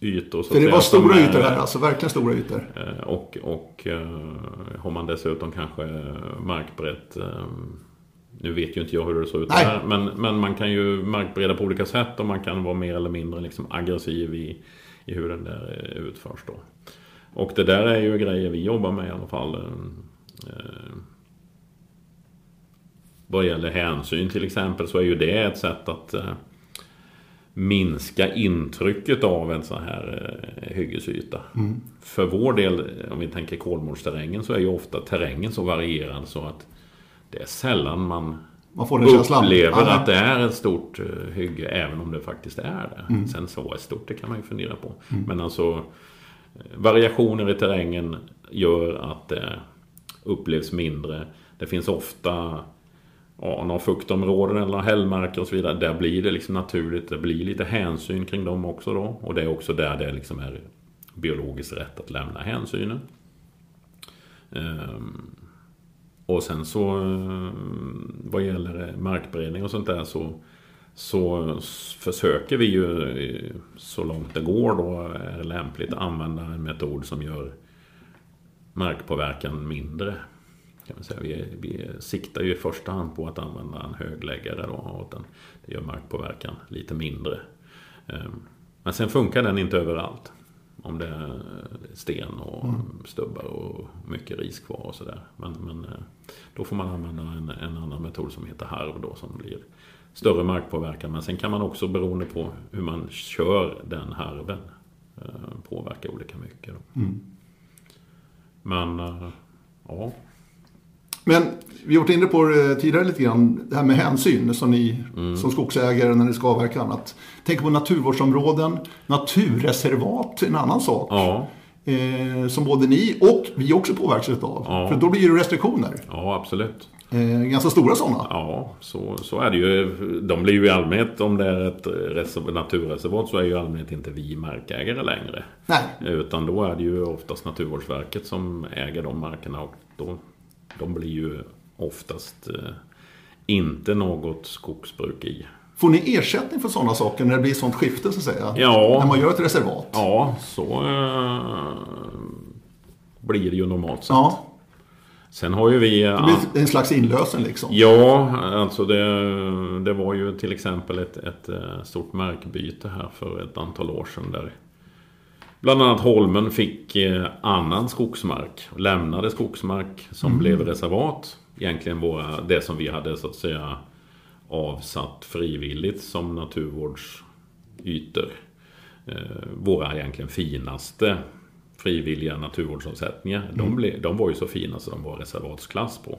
ytor. Så För det var stora är- ytor här, alltså verkligen stora ytor. Och, och har man dessutom kanske markbrett Nu vet ju inte jag hur det såg ut Nej. där men, men man kan ju markbreda på olika sätt och man kan vara mer eller mindre liksom aggressiv i, i hur den där eh, utförs då. Och det där är ju grejer vi jobbar med i alla fall. eh, Vad gäller hänsyn till exempel så är ju det ett sätt att eh, minska intrycket av en sån här eh, hyggesyta. För vår del, om vi tänker kolmårdsterrängen, så är ju ofta terrängen så varierad så att det är sällan man Man får den känslan. upplever att det är ett stort eh, hygge, även om det faktiskt är det. Sen så är stort, det kan man ju fundera på. Men alltså, eh, variationer i terrängen gör att det upplevs mindre. Det finns ofta ja, några fuktområden eller hällmarker och så vidare. Där blir det liksom naturligt. Det blir lite hänsyn kring dem också då. Och det är också där det liksom är biologiskt rätt att lämna hänsynen. Ehm, och sen så eh, vad gäller eh, markberedning och sånt där så så försöker vi ju eh, så långt det går då är lämpligt använda en metod som gör markpåverkan mindre. Kan man säga. Vi, vi siktar ju i första hand på att använda en högläggare då, och att den, det gör markpåverkan lite mindre. Ehm, men sen funkar den inte överallt. Om det är sten och stubbar och mycket ris kvar och sådär. Men, men eh, då får man använda en, en annan metod som heter harv då som blir större markpåverkan. Men sen kan man också beroende på hur man kör den harven eh, påverka olika mycket. Då. Men eh, ja, Men vi har varit inne på det tidigare lite grann, det här med hänsyn som ni Mm. som skogsägare när ni ska avverka annat. Tänk på naturvårdsområden, naturreservat, en annan sak. ja, Eh, som både ni och vi också påverkas av. Ja. För då blir det restriktioner. ja absolut. Eh, ganska stora sådana. Ja, så, så är det ju. De blir ju i allmänhet, om det är ett reserv, naturreservat, så är ju i allmänhet inte vi markägare längre. Nej, Utan då är det ju oftast Naturvårdsverket som äger de markerna och då, de blir ju oftast eh, inte något skogsbruk i. får ni ersättning för sådana saker när det blir sånt skifte så att säga? Ja. När man gör ett reservat? Ja, så eh, blir det ju normalt sett. Ja, Sen har ju vi... det blir en slags inlösen liksom. Ja, alltså det, det var ju till exempel ett, ett eh, stort markbyte här för ett antal år sedan där bland annat Holmen fick eh, annan skogsmark, lämnade skogsmark som blev reservat. Egentligen våra, det som vi hade så att säga avsatt frivilligt som naturvårdsytor. Eh, våra egentligen finaste frivilliga naturvårdsavsättningar. De, ble, de var ju så fina så de var reservatsklass på.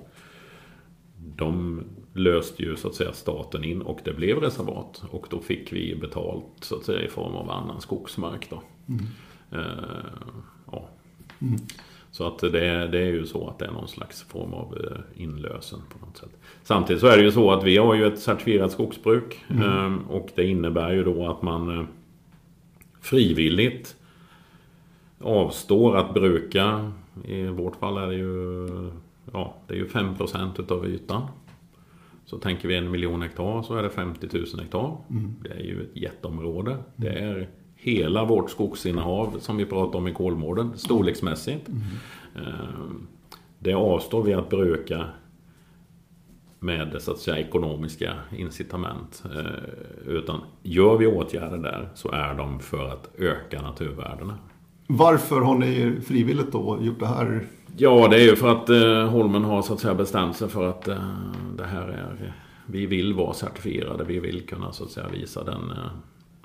De löste ju så att säga staten in och det blev reservat. Och då fick vi betalt så att säga i form av annan skogsmark då. Eh, ja. Så att det, det är ju så att det är någon slags form av eh, inlösen på något sätt. Samtidigt så är det ju så att vi har ju ett certifierat skogsbruk. eh, Och det innebär ju då att man eh, frivilligt avstår att bruka. I vårt fall är det ju, ja, det är ju 5% utav ytan. Så tänker vi en miljon hektar så är det 50 000 hektar. Det är ju ett jätteområde. Det är hela vårt skogsinnehav som vi pratar om i Kolmården storleksmässigt. Eh, Det avstår vi att bruka med så att säga ekonomiska incitament. Eh, Utan gör vi åtgärder där så är de för att öka naturvärdena. Varför har ni frivilligt då gjort det här? Ja, det är ju för att eh, Holmen har så att säga bestämt sig för att eh, det här är... Vi vill vara certifierade. Vi vill kunna så att säga visa den eh,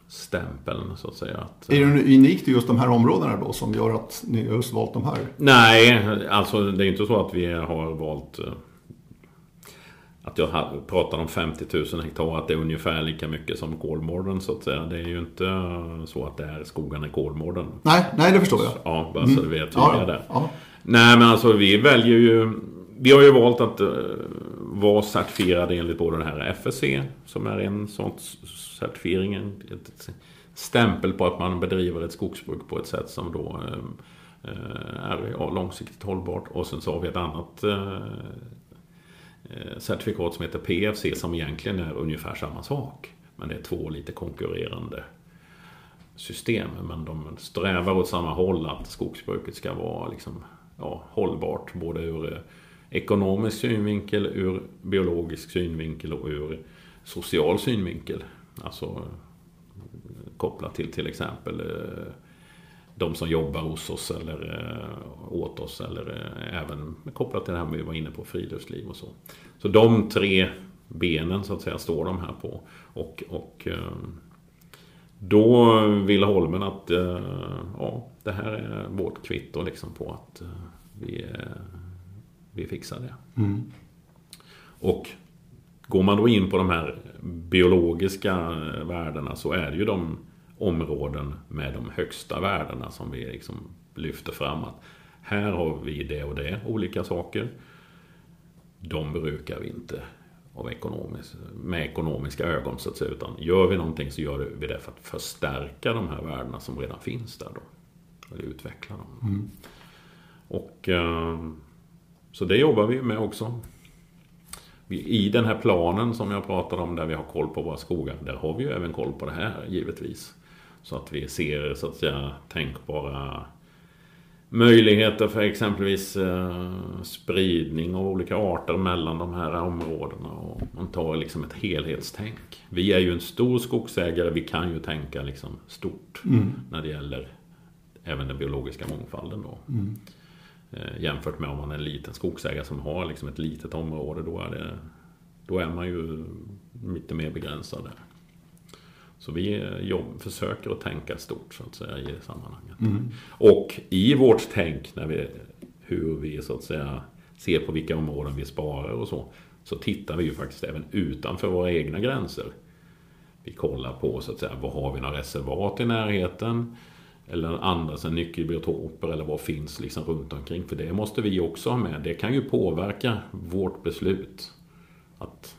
stämpeln så att säga. Att, Är det unikt i just de här områdena då som gör att ni just valt de här? Nej, alltså det är inte så att vi har valt... eh, Att jag pratar om 50 000 hektar, att det är ungefär lika mycket som Kolmården så att säga. Det är ju inte eh, så att det är skogarna i Kolmården. Nej, nej det förstår jag. Ja, bara så vi är tydliga Ja, där. ja. Nej men alltså vi väljer ju Vi har ju valt att var certifierade enligt både den här FSC Som är en sån certifiering en- Ett stämpel på att man bedriver ett skogsbruk på ett sätt som då eh, är ja, långsiktigt hållbart. Och sen så har vi ett annat eh, eh, certifikat som heter PFC som egentligen är ungefär samma sak. Men det är två lite konkurrerande system. Men de strävar åt samma håll att skogsbruket ska vara liksom, ja, hållbart. Både ur ekonomisk synvinkel, ur biologisk synvinkel och ur social synvinkel. Alltså kopplat till till exempel eh, de som jobbar hos oss eller eh, åt oss eller eh, även kopplat till det här vi var inne på friluftsliv och så. Så de tre benen så att säga står de här på. Och, och då vill Holmen att ja, det här är vårt kvitto liksom på att vi, vi fixar det. Mm. Och går man då in på de här biologiska värdena så är det ju de områden med de högsta värdena som vi liksom lyfter fram. Att här har vi det och det, olika saker. De brukar vi inte av ekonomisk, med ekonomiska ögon så att säga. Utan gör vi någonting så gör vi det för att förstärka de här värdena som redan finns där då. Eller utveckla dem. Mm. Och eh, Så det jobbar vi med också. I den här planen som jag pratade om där vi har koll på våra skogar. Där har vi ju även koll på det här givetvis. Så att vi ser så att säga tänkbara möjligheter för exempelvis eh, spridning av olika arter mellan de här områdena. Och man tar liksom ett helhetstänk. Vi är ju en stor skogsägare, vi kan ju tänka liksom stort mm. när det gäller även den biologiska mångfalden. Då. Mm. Eh, jämfört med om man är en liten skogsägare som har liksom ett litet område, då är, det, då är man ju lite mer begränsad. Där. Så vi eh, jobb, försöker att tänka stort så att säga i sammanhanget. Mm. Och i vårt tänk, när vi, hur vi så att säga ser på vilka områden vi sparar och så, så tittar vi ju faktiskt även utanför våra egna gränser. Vi kollar på så att säga, vad har vi några reservat i närheten? Eller andra så nyckelbiotoper eller vad finns liksom runt omkring. För det måste vi också ha med. Det kan ju påverka vårt beslut. Att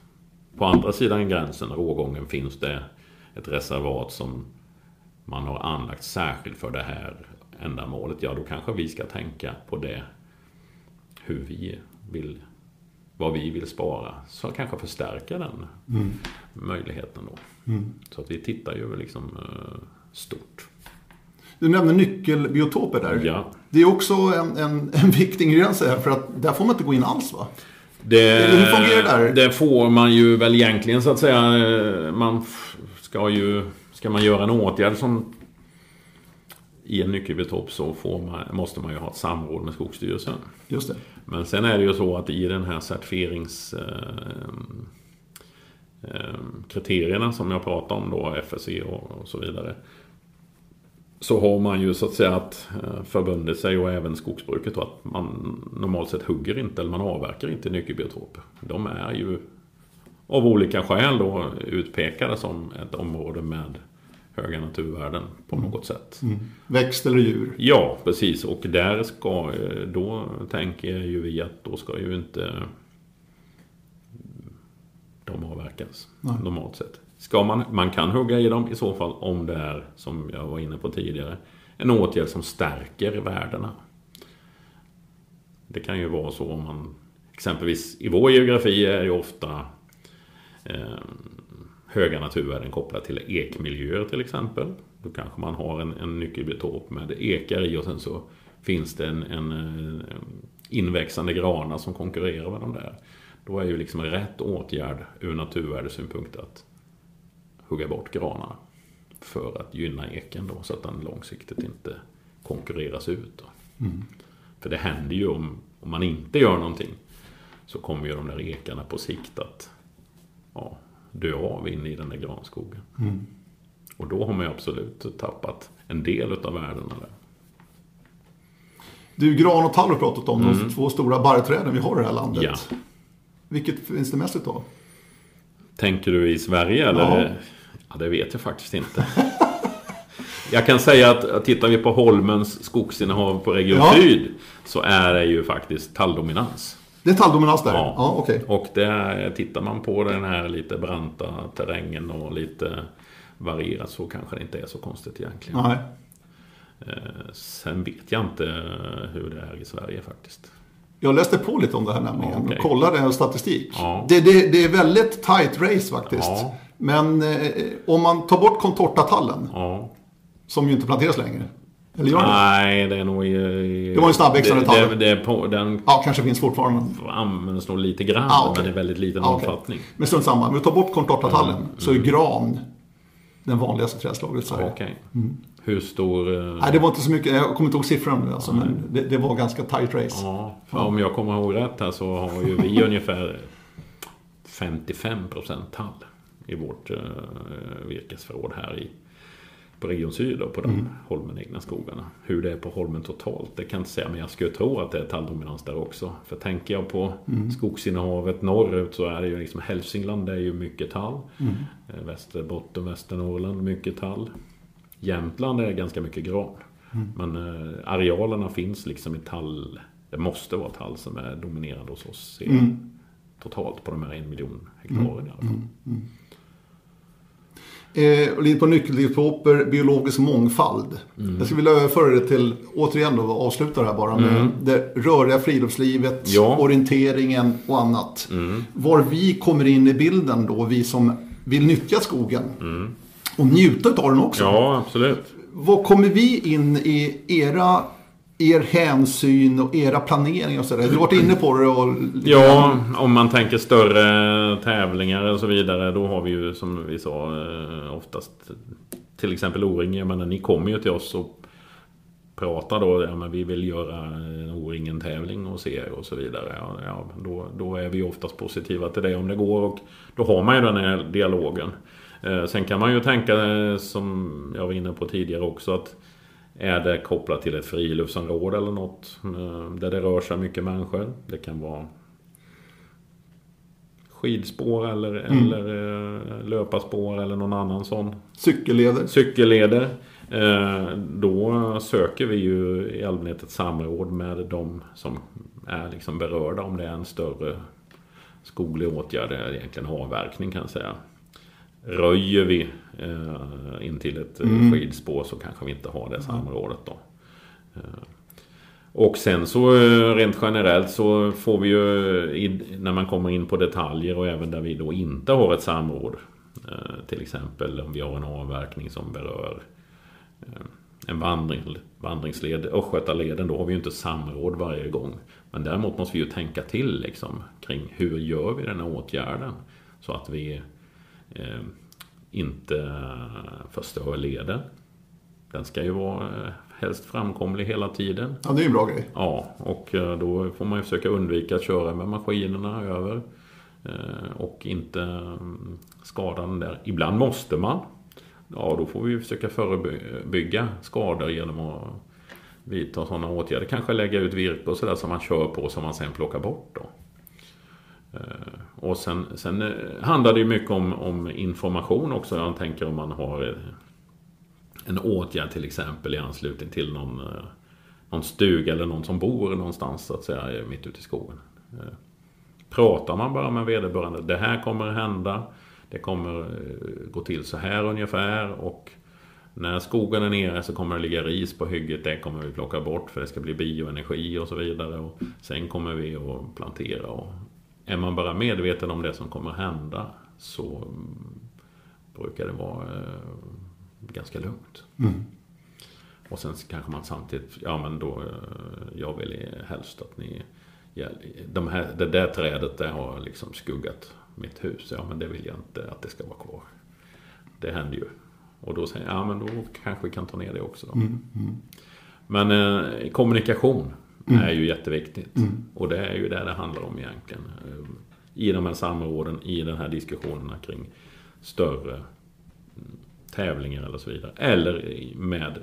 på andra sidan gränsen, rågången, finns det ett reservat som man har anlagt särskilt för det här ändamålet, ja då kanske vi ska tänka på det. Hur vi vill, vad vi vill spara. Så kanske förstärka den mm. möjligheten då. Mm. Så att vi tittar ju liksom uh, stort. Du nämnde nyckelbiotoper där. Ja. Det är också en, en, en viktig ingrediens här, för att där får man inte gå in alls va? Det, Hur fungerar det där? Det får man ju väl egentligen så att säga. Man ska, ju, ska man göra en åtgärd som i en nyckelbiotop så får man, måste man ju ha ett samråd med Skogsstyrelsen. Just det. Men sen är det ju så att i den här certifierings eh, eh, som jag pratade om då, FSC och, och, så vidare. Så har man ju så att säga att eh, förbundit sig och även skogsbruket då, att man normalt sett hugger inte eller man avverkar inte nyckelbiotoper. De är ju av olika skäl då utpekade som ett område med höga naturvärden på mm. något sätt. Mm. Växt eller djur? Ja, precis. Och där ska, då tänker ju vi att då ska ju inte de avverkas Nej. normalt sett. Ska man, man kan hugga i dem i så fall om det är, som jag var inne på tidigare, en åtgärd som stärker värdena. Det kan ju vara så om man exempelvis i vår geografi är ju ofta Eh, höga naturvärden kopplat till ekmiljöer till exempel. Då kanske man har en, en nyckelbiotop med ekar i och sen så finns det en, en, en inväxande granar som konkurrerar med de där. Då är ju liksom rätt åtgärd ur naturvärdesynpunkt att hugga bort granarna. För att gynna eken då så att den långsiktigt inte konkurreras ut. Mm. För det händer ju om, om man inte gör någonting så kommer ju de där ekarna på sikt att ja, dö av inne i den där granskogen. Mm. Och då har man ju absolut tappat en del av värdena där. Du, gran och tall har pratat om, mm. de två stora barrträden vi har i det här landet. Ja. Vilket finns det mest utav? Tänker du i Sverige eller? Ja, ja det vet jag faktiskt inte. jag kan säga att tittar vi på Holmens skogsinnehav på Region ja. Syd så är det ju faktiskt talldominans. Det är talldominans där? Ja. ja okay. Och det, tittar man på den här lite branta terrängen och lite varierar så kanske det inte är så konstigt egentligen. Nej. Eh, sen vet jag inte hur det är i Sverige faktiskt. Jag läste på lite om det här nämligen Ja, okej. och kollade statistik. Ja. Det, det, det är väldigt tight race faktiskt. Ja. Men eh, om man tar bort contortatallen, Ja. som ju inte planteras längre. Eller gör det? Nej, det är nog i... Det var en snabbväxande det, tall. det, det är på, Den Ja, kanske finns fortfarande. används nog lite grann, Ah, okej. men i väldigt liten Ja, okej. omfattning. Men strunt samma. Om vi tar bort contortatallen Mm, så är gran den vanligaste trädslaget i Sverige. Okej. Hur stor... eh, Nej, det var inte så mycket. Jag kommer inte ihåg siffran nu alltså, men det, det var ganska tight race. Ja, för om jag kommer ihåg rätt här så har ju vi ungefär 55% tall i vårt eh, virkesförråd här i på Region Syd och på de holmen egna skogarna. Hur det är på holmen totalt, det kan jag inte säga. Men jag skulle tro att det är talldominans där också. För tänker jag på skogsinnehavet norrut så är det ju liksom Hälsingland, det är ju mycket tall. Eh, Västerbotten, Västernorrland, mycket tall. Jämtland är ganska mycket gran. Men eh, arealerna finns liksom i tall. Det måste vara tall som är dominerande hos oss. jag. Totalt på de här en miljon hektaren i alla fall. Eh, lite på nyckelbiotoper, biologisk mångfald. Mm. Jag skulle vilja överföra det till, återigen då, avsluta det här bara med det rörliga friluftslivet, Mm. Ja. orienteringen och annat. Mm. Var vi kommer in i bilden då, vi som vill nyttja skogen. Och njuta av den också. Mm. Ja, absolut. Var kommer vi in i era, er hänsyn och era planeringar och sådär? Du har varit inne på det och... Ja, om man tänker större tävlingar och så vidare. Då har vi ju som vi sa eh, oftast till exempel O-ring. Jag menar, ni kommer ju till oss och pratar då. Ja, men vi vill göra en O-ringen-tävling hos er och så vidare. Ja, ja, då, då är vi oftast positiva till det om det går. Och då har man ju den här dialogen. Eh, Sen kan man ju tänka eh, som jag var inne på tidigare också att är det kopplat till ett friluftsområde eller något eh, där det rör sig mycket människor. Det kan vara skidspår eller, eller eh, löparspår eller någon annan sån Cykelleder. cykelleder. Eh, Då söker vi ju i allmänhet ett samråd med de som är liksom berörda om det är en större skoglig åtgärd, eller egentligen avverkning kan jag säga. Röjer vi eh, in till ett mm. skidspår så kanske vi inte har det samrådet då. Eh, och sen så eh, rent generellt så får vi ju när man kommer in på detaljer och även där vi då inte har ett samråd. Eh, till exempel om vi har en avverkning som berör eh, en vandring, vandringsled, Östgötaleden, då har vi ju inte samråd varje gång. Men däremot måste vi ju tänka till liksom, kring hur gör vi den här åtgärden? Så att vi eh, inte förstör leden. Den ska ju vara eh, helst framkomlig hela tiden. Ja, det är ju en bra grej. Ja, och eh, då får man ju försöka undvika att köra med maskinerna över. Och inte mm, skada den där. Ibland måste man. Ja, då får vi ju försöka förebygga skador genom att vidta sådana åtgärder. Kanske lägga ut virke och sådär som man kör på som man sen plockar bort då. Eh, och sen, sen eh, handlar det ju mycket om, om information också. Jag tänker om man har eh, en åtgärd till exempel i anslutning till någon, någon stuga eller någon som bor någonstans så att säga mitt ute i skogen. Pratar man bara med vederbörande, det här kommer hända, det kommer gå till så här ungefär och när skogen är nere så kommer det ligga ris på hygget, det kommer vi plocka bort för det ska bli bioenergi och så vidare. Och sen kommer vi att plantera. Och är man bara medveten om det som kommer hända så mm, brukar det vara eh, ganska lugnt. Och sen kanske man samtidigt, ja men då, eh, jag vill helst att ni, ja, de här, det där trädet det har liksom skuggat mitt hus. Ja men det vill jag inte att det ska vara kvar. Det händer ju. Och då säger jag, ja men då kanske vi kan ta ner det också då. Men eh, kommunikation är ju jätteviktigt. Och det är ju det det handlar om egentligen. Eh, I de här samråden, i den här diskussionerna kring större mm, tävlingar eller så vidare. Eller med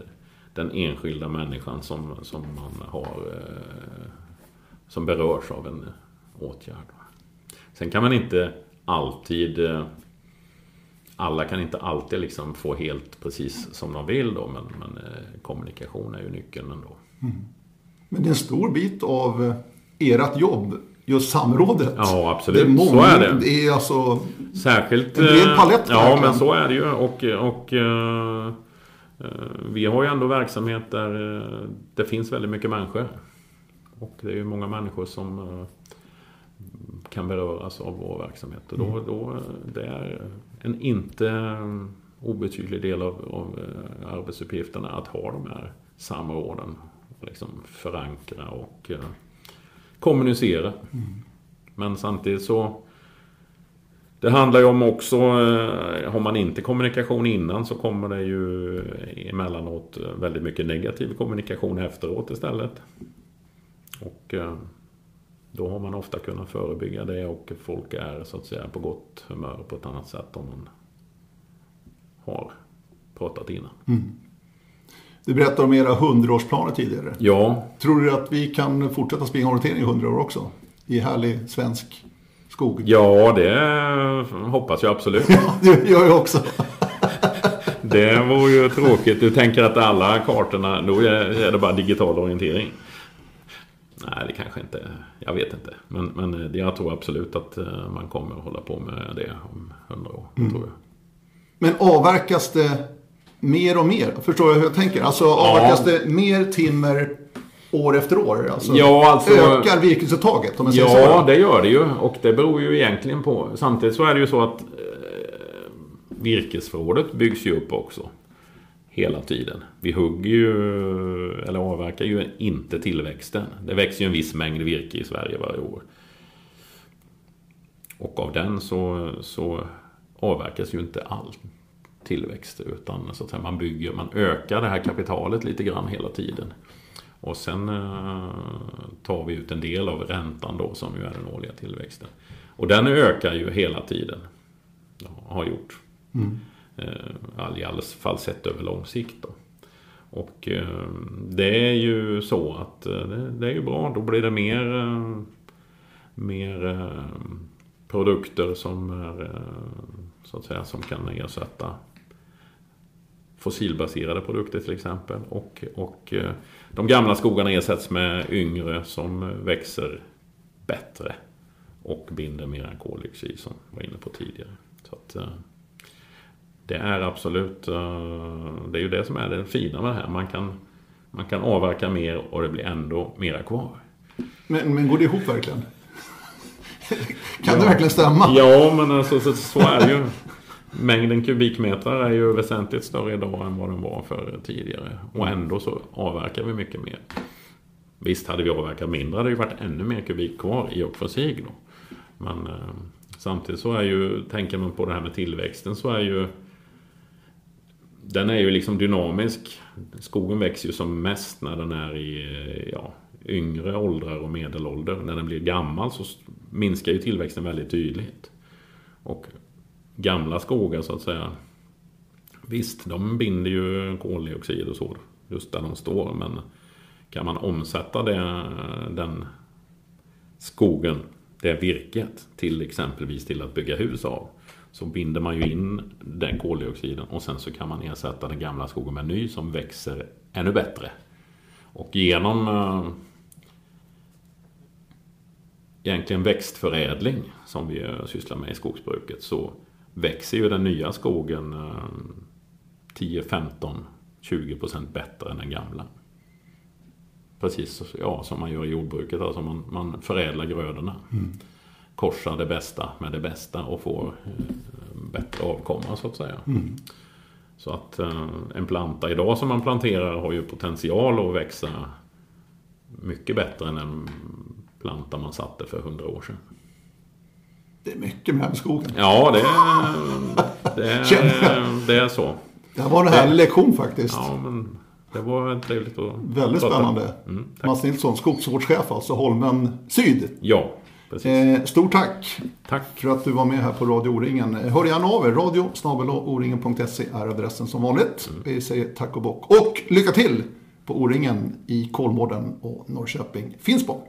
den enskilda människan som, som man har eh, som berörs av en åtgärd. Sen kan man inte alltid eh, alla kan inte alltid liksom få helt precis som de vill då men, men kommunikation är ju nyckeln ändå. Men det är en stor bit av eh, ert jobb just samrådet. Ja, absolut. Det är många, så är det. Det är alltså... Särskilt... En bred eh, palett, Ja, verkligen. men så är det ju. Och, och eh, eh, vi har ju ändå verksamhet där eh, det finns väldigt mycket människor. Och det är ju många människor som eh, kan beröras av vår verksamhet. Och då, Mm. då, eh, det är en inte eh, obetydlig del av, av eh, arbetsuppgifterna att ha de här samråden. Liksom förankra och eh, kommunicera. Men samtidigt så det handlar ju om också, eh, har man inte kommunikation innan så kommer det ju emellanåt väldigt mycket negativ kommunikation efteråt istället. Och eh, då har man ofta kunnat förebygga det och folk är så att säga på gott humör på ett annat sätt om man har pratat innan. Du berättade om era hundraårsplaner tidigare. Ja, Tror du att vi kan fortsätta springa orientering i hundra år också? I härlig svensk skog? ja det hoppas jag absolut. det gör jag också. Det vore ju tråkigt. Du tänker att alla kartorna, då är det bara digital orientering. Nej, det kanske inte... Jag vet inte. Men, men jag tror absolut att eh, man kommer att hålla på med det om hundra år. Det tror jag. Men avverkas det mer och mer? Förstår jag hur jag tänker? Alltså avverkas det mer timmer år efter år? Alltså, Ja, alltså- Ökar virkesuttaget om jag säger Ja, så? det gör det ju. Och det beror ju egentligen på... Samtidigt så är det ju så att eh, virkesförrådet byggs ju upp också. Hela tiden. Vi hugger ju, eller avverkar ju inte tillväxten. Det växer ju en viss mängd virke i Sverige varje år. Och av den så, så avverkas ju inte all tillväxt. Utan så att man bygger, man ökar det här kapitalet lite grann hela tiden. Och sen eh, tar vi ut en del av räntan då som ju är den årliga tillväxten. Och den ökar ju hela tiden. Har gjort. Eh, I alla fall sett över lång sikt då. Och eh, det är ju så att det, är ju bra. Då blir det mer, mer produkter som är så att säga som kan ersätta fossilbaserade produkter till exempel. Och, och eh, de gamla skogarna ersätts med yngre som växer bättre och binder mer koldioxid som vi var inne på tidigare. Så att, eh, det är absolut, eh, det är ju det som är det fina med det här. Man kan, man kan avverka mer och det blir ändå mera kvar. Men, men går det ihop verkligen? kan det verkligen stämma? Ja, men alltså, så, så är det ju. Mängden kubikmeter är ju väsentligt större idag än vad den var för tidigare. Och ändå så avverkar vi mycket mer. Visst, hade vi avverkat mindre hade det ju varit ännu mer kubik kvar i och för sig då. Men eh, samtidigt så är ju, tänker man på det här med tillväxten så är ju den är ju liksom dynamisk. Skogen växer ju som mest när den är i eh, ja, yngre åldrar och medelålder. När den blir gammal så minskar ju tillväxten väldigt tydligt. Och gamla skogar så att säga. Visst, de binder ju koldioxid och så just där de står. Men kan man omsätta det, den skogen, det virket till exempelvis till att bygga hus av. Så binder man ju in den koldioxiden och sen så kan man ersätta den gamla skogen med en ny som växer ännu bättre. Och genom eh, egentligen växtförädling som vi eh, sysslar med i skogsbruket så växer ju den nya skogen eh, 10, 15, 20 procent bättre än den gamla. Precis ja, som man gör i jordbruket, alltså man, man förädlar grödorna. Korsar det bästa med det bästa och får eh, bättre avkomma så att säga. Så att eh, en planta idag som man planterar har ju potential att växa mycket bättre än en planta man satte för hundra år sedan. Det är mycket med skogen. Ja, det, är- det, är, det är så. Det här var en härlig lektion faktiskt. Ja, men det var trevligt att Väldigt prata. spännande. Mm, tack. Mats Nilsson, skogsvårdschef alltså, Holmen Syd. Ja, precis. Eh, stort tack Tack. för att du var med här på Radio O-ringen. Hör gärna av er. Radio oringen.se är adressen som vanligt. Mm. Vi säger tack och bock. Och lycka till på O-ringen i Kolmården och Norrköping Finspång.